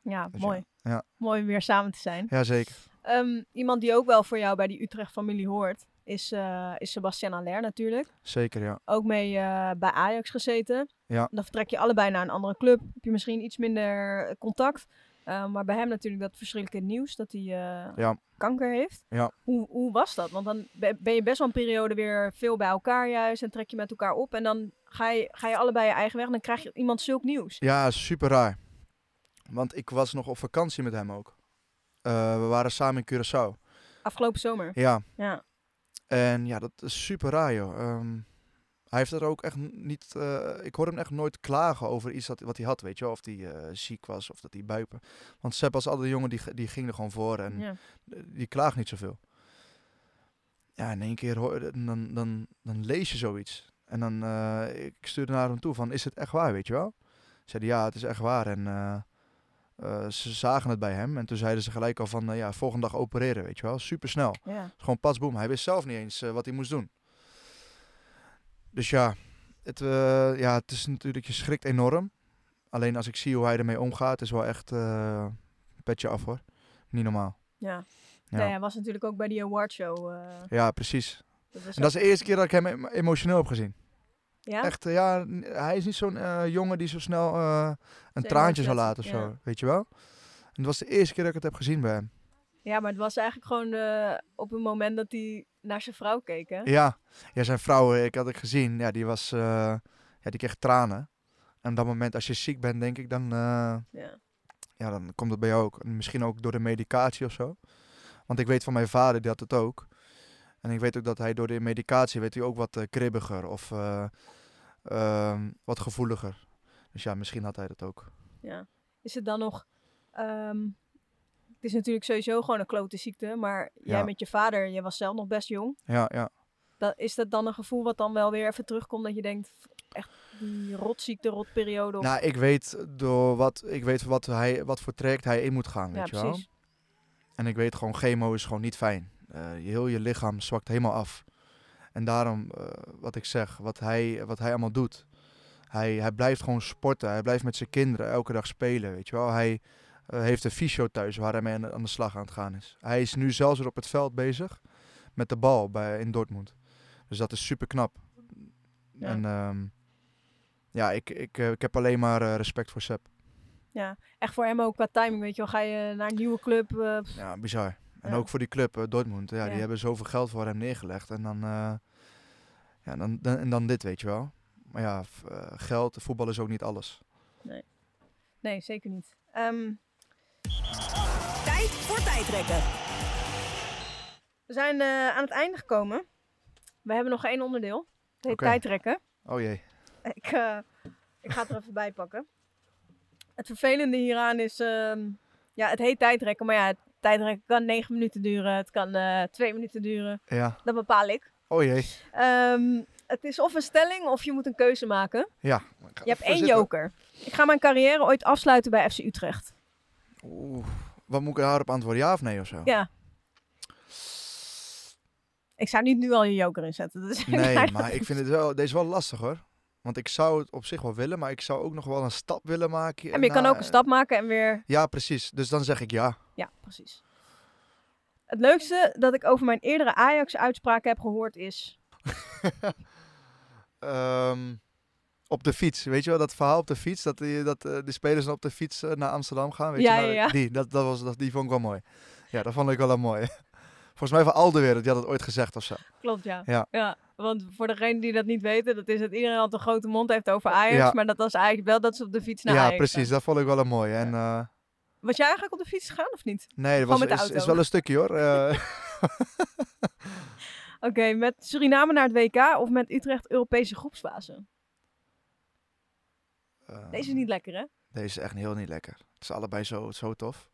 Ja, Dus mooi. ja. Mooi om weer samen te zijn. Jazeker. Ehm, iemand die ook wel voor jou bij die Utrecht-familie hoort, is, eh is Sebastian Aller natuurlijk. Zeker, ja. Ook mee eh, bij Ajax gezeten. Ja. Dan vertrek je allebei naar een andere club. Heb je misschien iets minder contact. Eh, maar bij hem natuurlijk dat verschrikkelijke nieuws dat hij eh, Ja. kanker heeft. Ja. Hoe, hoe was dat? Want dan be- ben je best wel een periode weer veel bij elkaar juist. En trek je met elkaar op. En dan ga je, ga je allebei je eigen weg. En dan krijg je iemand zulk nieuws. Ja, super raar. Want ik was nog op vakantie met hem ook. We waren samen in Curaçao. Afgelopen zomer. Ja, Ja. En ja, dat is super raar, joh. Ehm, hij heeft er ook echt niet... eh, ik hoor hem echt nooit klagen over iets dat, wat hij had, weet je wel. Of hij eh, ziek was, of dat hij buipen. Want Sepp als andere jongen, die, die ging er gewoon voor. En ja. die klaagt niet zoveel. Ja, in één keer hoor, dan, dan, dan lees je zoiets. En dan, eh, ik stuurde naar hem toe van, is het echt waar, weet je wel? Zeiden ja, het is echt waar. En eh, ze zagen het bij hem. En toen zeiden ze gelijk al van, eh, ja, volgende dag opereren, weet je wel? Super snel. ja. Gewoon pas boem. Hij wist zelf niet eens eh, wat hij moest doen. Dus ja het, ja, het is natuurlijk, je schrikt enorm. Alleen als ik zie hoe hij ermee omgaat, is wel echt een petje af hoor. Niet normaal. ja. Ja. Nee, hij was natuurlijk ook bij die awardshow. Ja, precies. dat En dat is de eerste keer dat ik hem em- emotioneel heb gezien. Ja? Echt, eh, ja, hij is niet zo'n eh, jongen die zo snel eh, een traantje zal emoties laten of zo. Weet je wel? En het was de eerste keer dat ik het heb gezien bij hem. Ja, maar het was eigenlijk gewoon op een moment dat hij naar zijn vrouw keek, hè? Ja, ja zijn vrouw, ik had ik gezien, ja, die was, ja, die kreeg tranen. En op dat moment, als je ziek bent, denk ik, dan, Ja. ja, dan komt het bij jou ook. En Misschien ook door de medicatie of zo. Want ik weet van mijn vader, die had het ook. En ik weet ook dat hij door de medicatie, weet hij ook wat eh, kribbiger of eh, ehm, wat gevoeliger. Dus ja, misschien had hij dat ook. ja. Is het dan nog... ehm, het is natuurlijk sowieso gewoon een klote ziekte, maar jij Ja. met je vader, je was zelf nog best jong. Ja, ja. Dat, is dat dan een gevoel wat dan wel weer even terugkomt dat je denkt, echt die rotziekte, rotperiode? Of... Nou, ik weet, door wat, ik weet wat, hij, wat voor traject hij in moet gaan, ja, weet je wel. precies. En ik weet gewoon, chemo is gewoon niet fijn. Eh, je, heel je lichaam zwakt helemaal af. En daarom, eh, wat ik zeg, wat hij, wat hij allemaal doet. Hij, hij blijft gewoon sporten. Hij blijft met zijn kinderen elke dag spelen, weet je wel. Hij eh, heeft een fysio thuis waar hij mee aan, aan de slag aan het gaan is. Hij is nu zelfs weer op het veld bezig met de bal bij, in Dortmund. Dus dat is super knap. Ja. En ehm, ja, ik, ik, eh, ik heb alleen maar eh, respect voor Sepp. Echt voor hem ook qua timing, weet je wel. Ga je naar een nieuwe club, eh, Ja, bizar. En Ja. ook voor die club, eh, Dortmund. Ja, Ja. Die hebben zoveel geld voor hem neergelegd. En dan, eh, ja, dan, dan, en dan dit, weet je wel. Maar ja, eh, geld, voetbal is ook niet alles. nee, zeker niet. Ehm, Tijd voor tijdrekken. we zijn eh, aan het einde gekomen. We hebben nog één onderdeel. Het heet tijdrekken. Oh jee. Ik, eh, ik ga het er even bij pakken. Het vervelende hieraan is, ehm, Ja, het heet tijdrekken, maar ja, tijdrekken kan negen minuten duren. Het kan eh, twee minuten duren. Ja. Dat bepaal ik. Oh jee. Ehm, het is of een stelling of je moet een keuze maken. Ja. Je hebt één joker. Ik ga mijn carrière ooit afsluiten bij FC Utrecht. Oeh. Wat moet ik daarop antwoorden? Ja of nee of zo? Ja. Ik zou niet nu al je joker inzetten. Dus Nee, maar ik vind het wel, deze wel lastig hoor. Want ik zou het op zich wel willen, maar ik zou ook nog wel een stap willen maken. En je kan ook een stap maken en weer... Ja, precies. Dus dan zeg ik ja. Ja, precies. Het leukste dat ik over mijn eerdere Ajax-uitspraak heb gehoord is... Ehm, op de fiets, weet je wel, dat verhaal op de fiets, dat, die, dat eh, de spelers dan op de fiets eh, naar Amsterdam gaan, weet Ja, je, ja, ja. Die, dat, dat was, dat, die vond ik wel mooi. Ja, dat vond ik wel een mooi. Volgens mij van Aldewereld, die had het ooit gezegd of zo. Klopt, ja. Ja. Want voor degenen die dat niet weten, dat is dat iedereen altijd een grote mond heeft over Ajax. Ja. Maar dat was eigenlijk wel dat ze op de fiets naar ja, Ajax precies, gaan. dat vond ik wel een mooi. En eh, Was jij eigenlijk op de fiets gegaan of niet? nee, dat was, met de is, auto. is wel een stukje hoor. Eh, Oké, met Suriname naar het WK of met Utrecht Europese groepsfase? eh, Deze is niet lekker, hè? Deze is echt heel niet lekker. Het is allebei zo, zo tof.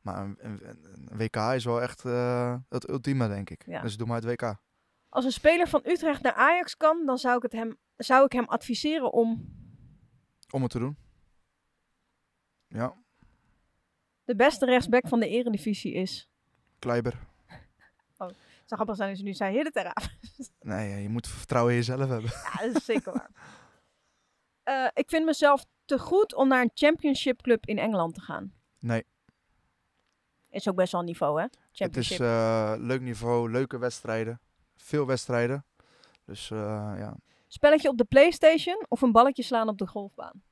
Maar een, een, een- een WK is wel echt eh, het ultieme, denk ik. Ja. Dus doe maar het WK. Als een speler van Utrecht naar Ajax kan, dan zou ik, het hem, zou ik hem adviseren om Om het te doen. Ja, de beste rechtsback van de eredivisie is. Kleiber. Het zou grappig zijn als je nu zei, Hidde. Nee, je moet vertrouwen in jezelf hebben. Ja, dat is zeker waar. Eh, ik vind mezelf te goed om naar een championship club in Engeland te gaan. Nee, Is ook best wel een niveau, hè? het is eh, leuk niveau, leuke wedstrijden. Veel wedstrijden. Dus eh, ja, Spelletje op de Playstation of een balletje slaan op de golfbaan?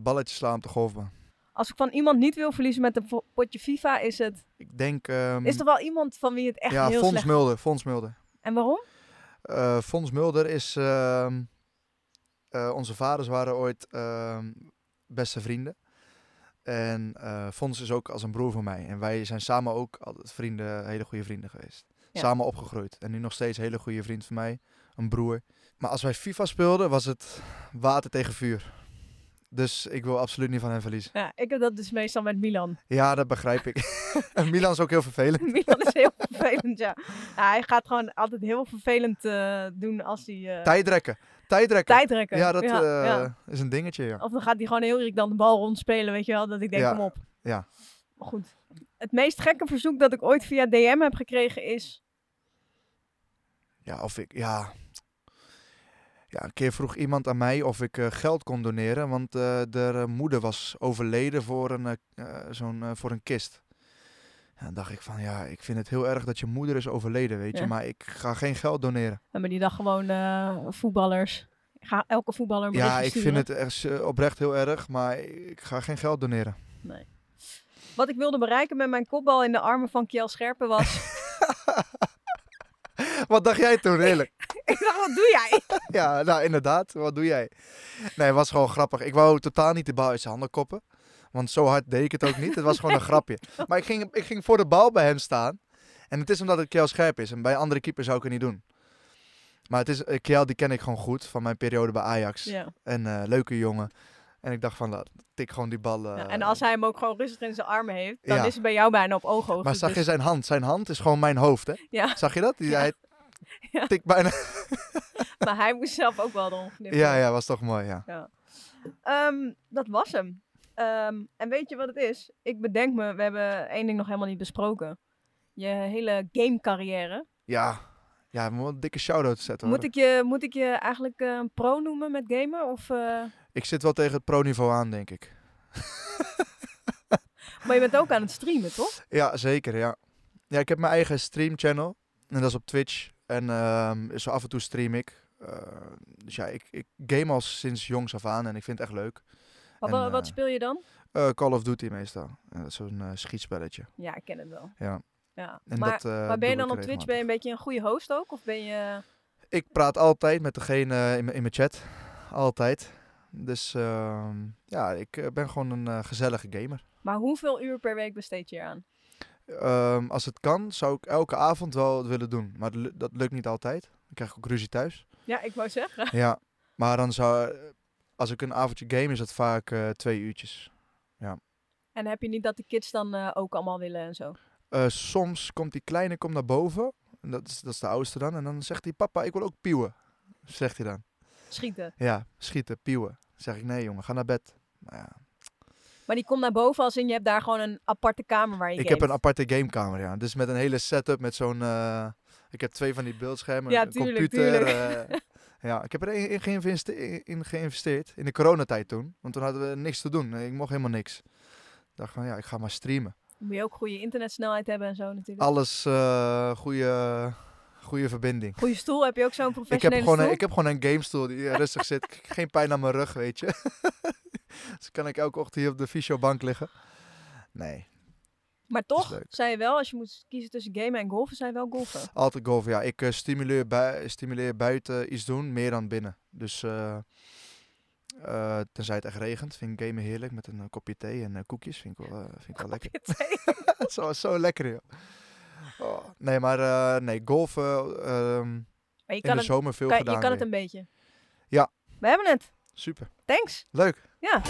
Balletjes slaan op de golfbaan. Als ik van iemand niet wil verliezen met een potje FIFA, is het... Ik denk... ehm, Is er wel iemand van wie het echt ja, heel Fons slecht... Mulder. Fons Mulder. En waarom? Eh Fons Mulder is... ehm, eh, onze vaders waren ooit ehm, beste vrienden. En eh Fons is ook als een broer van mij. En wij zijn samen ook altijd vrienden, hele goede vrienden geweest. Ja. Samen opgegroeid. En nu nog steeds een hele goede vriend van mij. Een broer. Maar als wij FIFA speelden, was het water tegen vuur. Dus ik wil absoluut niet van hem verliezen. Ja, ik heb dat dus meestal met Milan. Ja, dat begrijp ik. en Milan is ook heel vervelend. Milan is heel vervelend, ja. ja. Hij gaat gewoon altijd heel vervelend eh, doen als hij... eh Tijdrekken. Tijdrekken. tijdrekken. Ja, dat ja, eh, ja. is een dingetje, ja. Of dan gaat hij gewoon heel irritant de bal rondspelen, weet je wel. Dat ik denk, kom op. ja. Maar goed. Het meest gekke verzoek dat ik ooit via DM heb gekregen is... Ja, of ik, ja. Ja, een keer vroeg iemand aan mij of ik eh, geld kon doneren, want eh de eh, moeder was overleden voor een, eh, eh, zo'n, eh, voor een kist. En dan dacht ik van, ja, ik vind het heel erg dat je moeder is overleden, weet je, Ja. maar ik ga geen geld doneren. We hebben die dag gewoon eh, voetballers. Ik ga elke voetballer een Ja, ik vind het echt, eh, oprecht heel erg, maar ik ga geen geld doneren. Wat ik wilde bereiken met mijn kopbal in de armen van Kiel Scherpen was... Wat dacht jij toen, eerlijk? ik dacht, wat doe jij? Ja, nou inderdaad. Wat doe jij? Nee, het was gewoon grappig. Ik wou totaal niet de bal uit zijn handen koppen. Want zo hard deed ik het ook niet. Het was gewoon een grapje. Maar ik ging, ik ging voor de bal bij hem staan. En het is omdat het Kjell scherp is. En bij andere keepers zou ik het niet doen. Maar het is, eh, Kjell die ken ik gewoon goed. Van mijn periode bij Ajax. Ja. En eh, leuke jongen. En ik dacht van, laat, tik gewoon die bal. eh, Ja, en als hij hem ook gewoon rustig in zijn armen heeft, dan Ja. is het bij jou bijna op ooghoogte. Maar zag je dus- zijn hand? Zijn hand is gewoon mijn hoofd, hè? Ja, Zag je dat? Die. Hij Ja. tikt bijna... maar hij moest zelf ook wel knippen. Ja, ja, was toch mooi, ja. Ehm, dat was hem. Ehm, en weet je wat het is? Ik bedenk me, we hebben één ding nog helemaal niet besproken. Je hele gamecarrière. Ja, ja, we moeten een dikke shout-out zetten. hoor. Moet ik, je, moet ik je eigenlijk eh, een pro noemen met gamen? Of, eh, Ik zit wel tegen het pro-niveau aan, denk ik. Maar je bent ook aan het streamen, toch? Ja, zeker, ja. Ja, ik heb mijn eigen stream-channel. En dat is op Twitch. En ehm, zo af en toe stream ik. Eh, dus ja, ik, ik game al sinds jongs af aan en ik vind het echt leuk. Wat, En, wat, wat eh, speel je dan? Eh, Call of Duty meestal. Ja, dat is zo'n schietspelletje. Ja, ik ken het wel. Ja. Ja. En maar, dat, maar ben je dan op Twitch ben je een beetje een goede host ook? Of ben je... Ik praat altijd met degene in mijn- in mijn chat. Altijd. Dus ehm, ja, ik ben gewoon een gezellige gamer. Maar hoeveel uur per week besteed je hier Ehm, als het kan, zou ik elke avond wel willen doen. Maar dat lu- dat lukt niet altijd. Dan krijg ik ook ruzie thuis. Ja, ik wou zeggen. Ja, maar dan zou, als ik een avondje game, is dat vaak eh, twee uurtjes. En heb je niet dat de kids dan eh, ook allemaal willen en zo? Eh, soms komt die kleine komt naar boven. En dat, is, dat is de oudste dan. En dan zegt hij, papa, ik wil ook pieuwen. Zegt hij dan. Schieten. Ja, schieten, pieuwen. Dan zeg ik, nee jongen, ga naar bed. Maar ja, Maar die komt naar boven als in je hebt daar gewoon een aparte kamer waar je ik heb een aparte gamekamer, ja. Dus met een hele setup, met zo'n... eh, ik heb twee van die beeldschermen, Ja, een tuurlijk, computer. tuurlijk. eh, ja, ik heb er in, in, geïnveste- in geïnvesteerd. In de coronatijd toen. Want toen hadden we niks te doen. Ik mocht helemaal niks. Ik dacht van, ja, ik ga maar streamen. Moet je ook goede internetsnelheid hebben en zo natuurlijk. Alles uh, goede, goede verbinding. Goede stoel, heb je ook zo'n Ik heb, professionele gewoon een, ik heb gewoon een gamestoel die eh, rustig zit. Geen pijn aan mijn rug, weet je. dus kan ik elke ochtend hier op de fysiobank liggen. Nee, Maar toch, zei je wel, als je moet kiezen tussen gamen en golfen, zei je wel golfen. altijd golven. Ja, ik eh, stimuleer, bui- stimuleer buiten iets doen meer dan binnen. Dus eh, eh, tenzij het echt regent, vind ik gamen heerlijk. Met een kopje thee en koekjes. Vind ik wel, vind ik wel lekker. zo, zo lekker, joh. Oh, nee, maar eh, nee, golfen ehm, Maar je in kan, de het, zomer veel kan, gedaan je kan het een beetje. Ja. We hebben het. Super. Thanks. Leuk. Ja.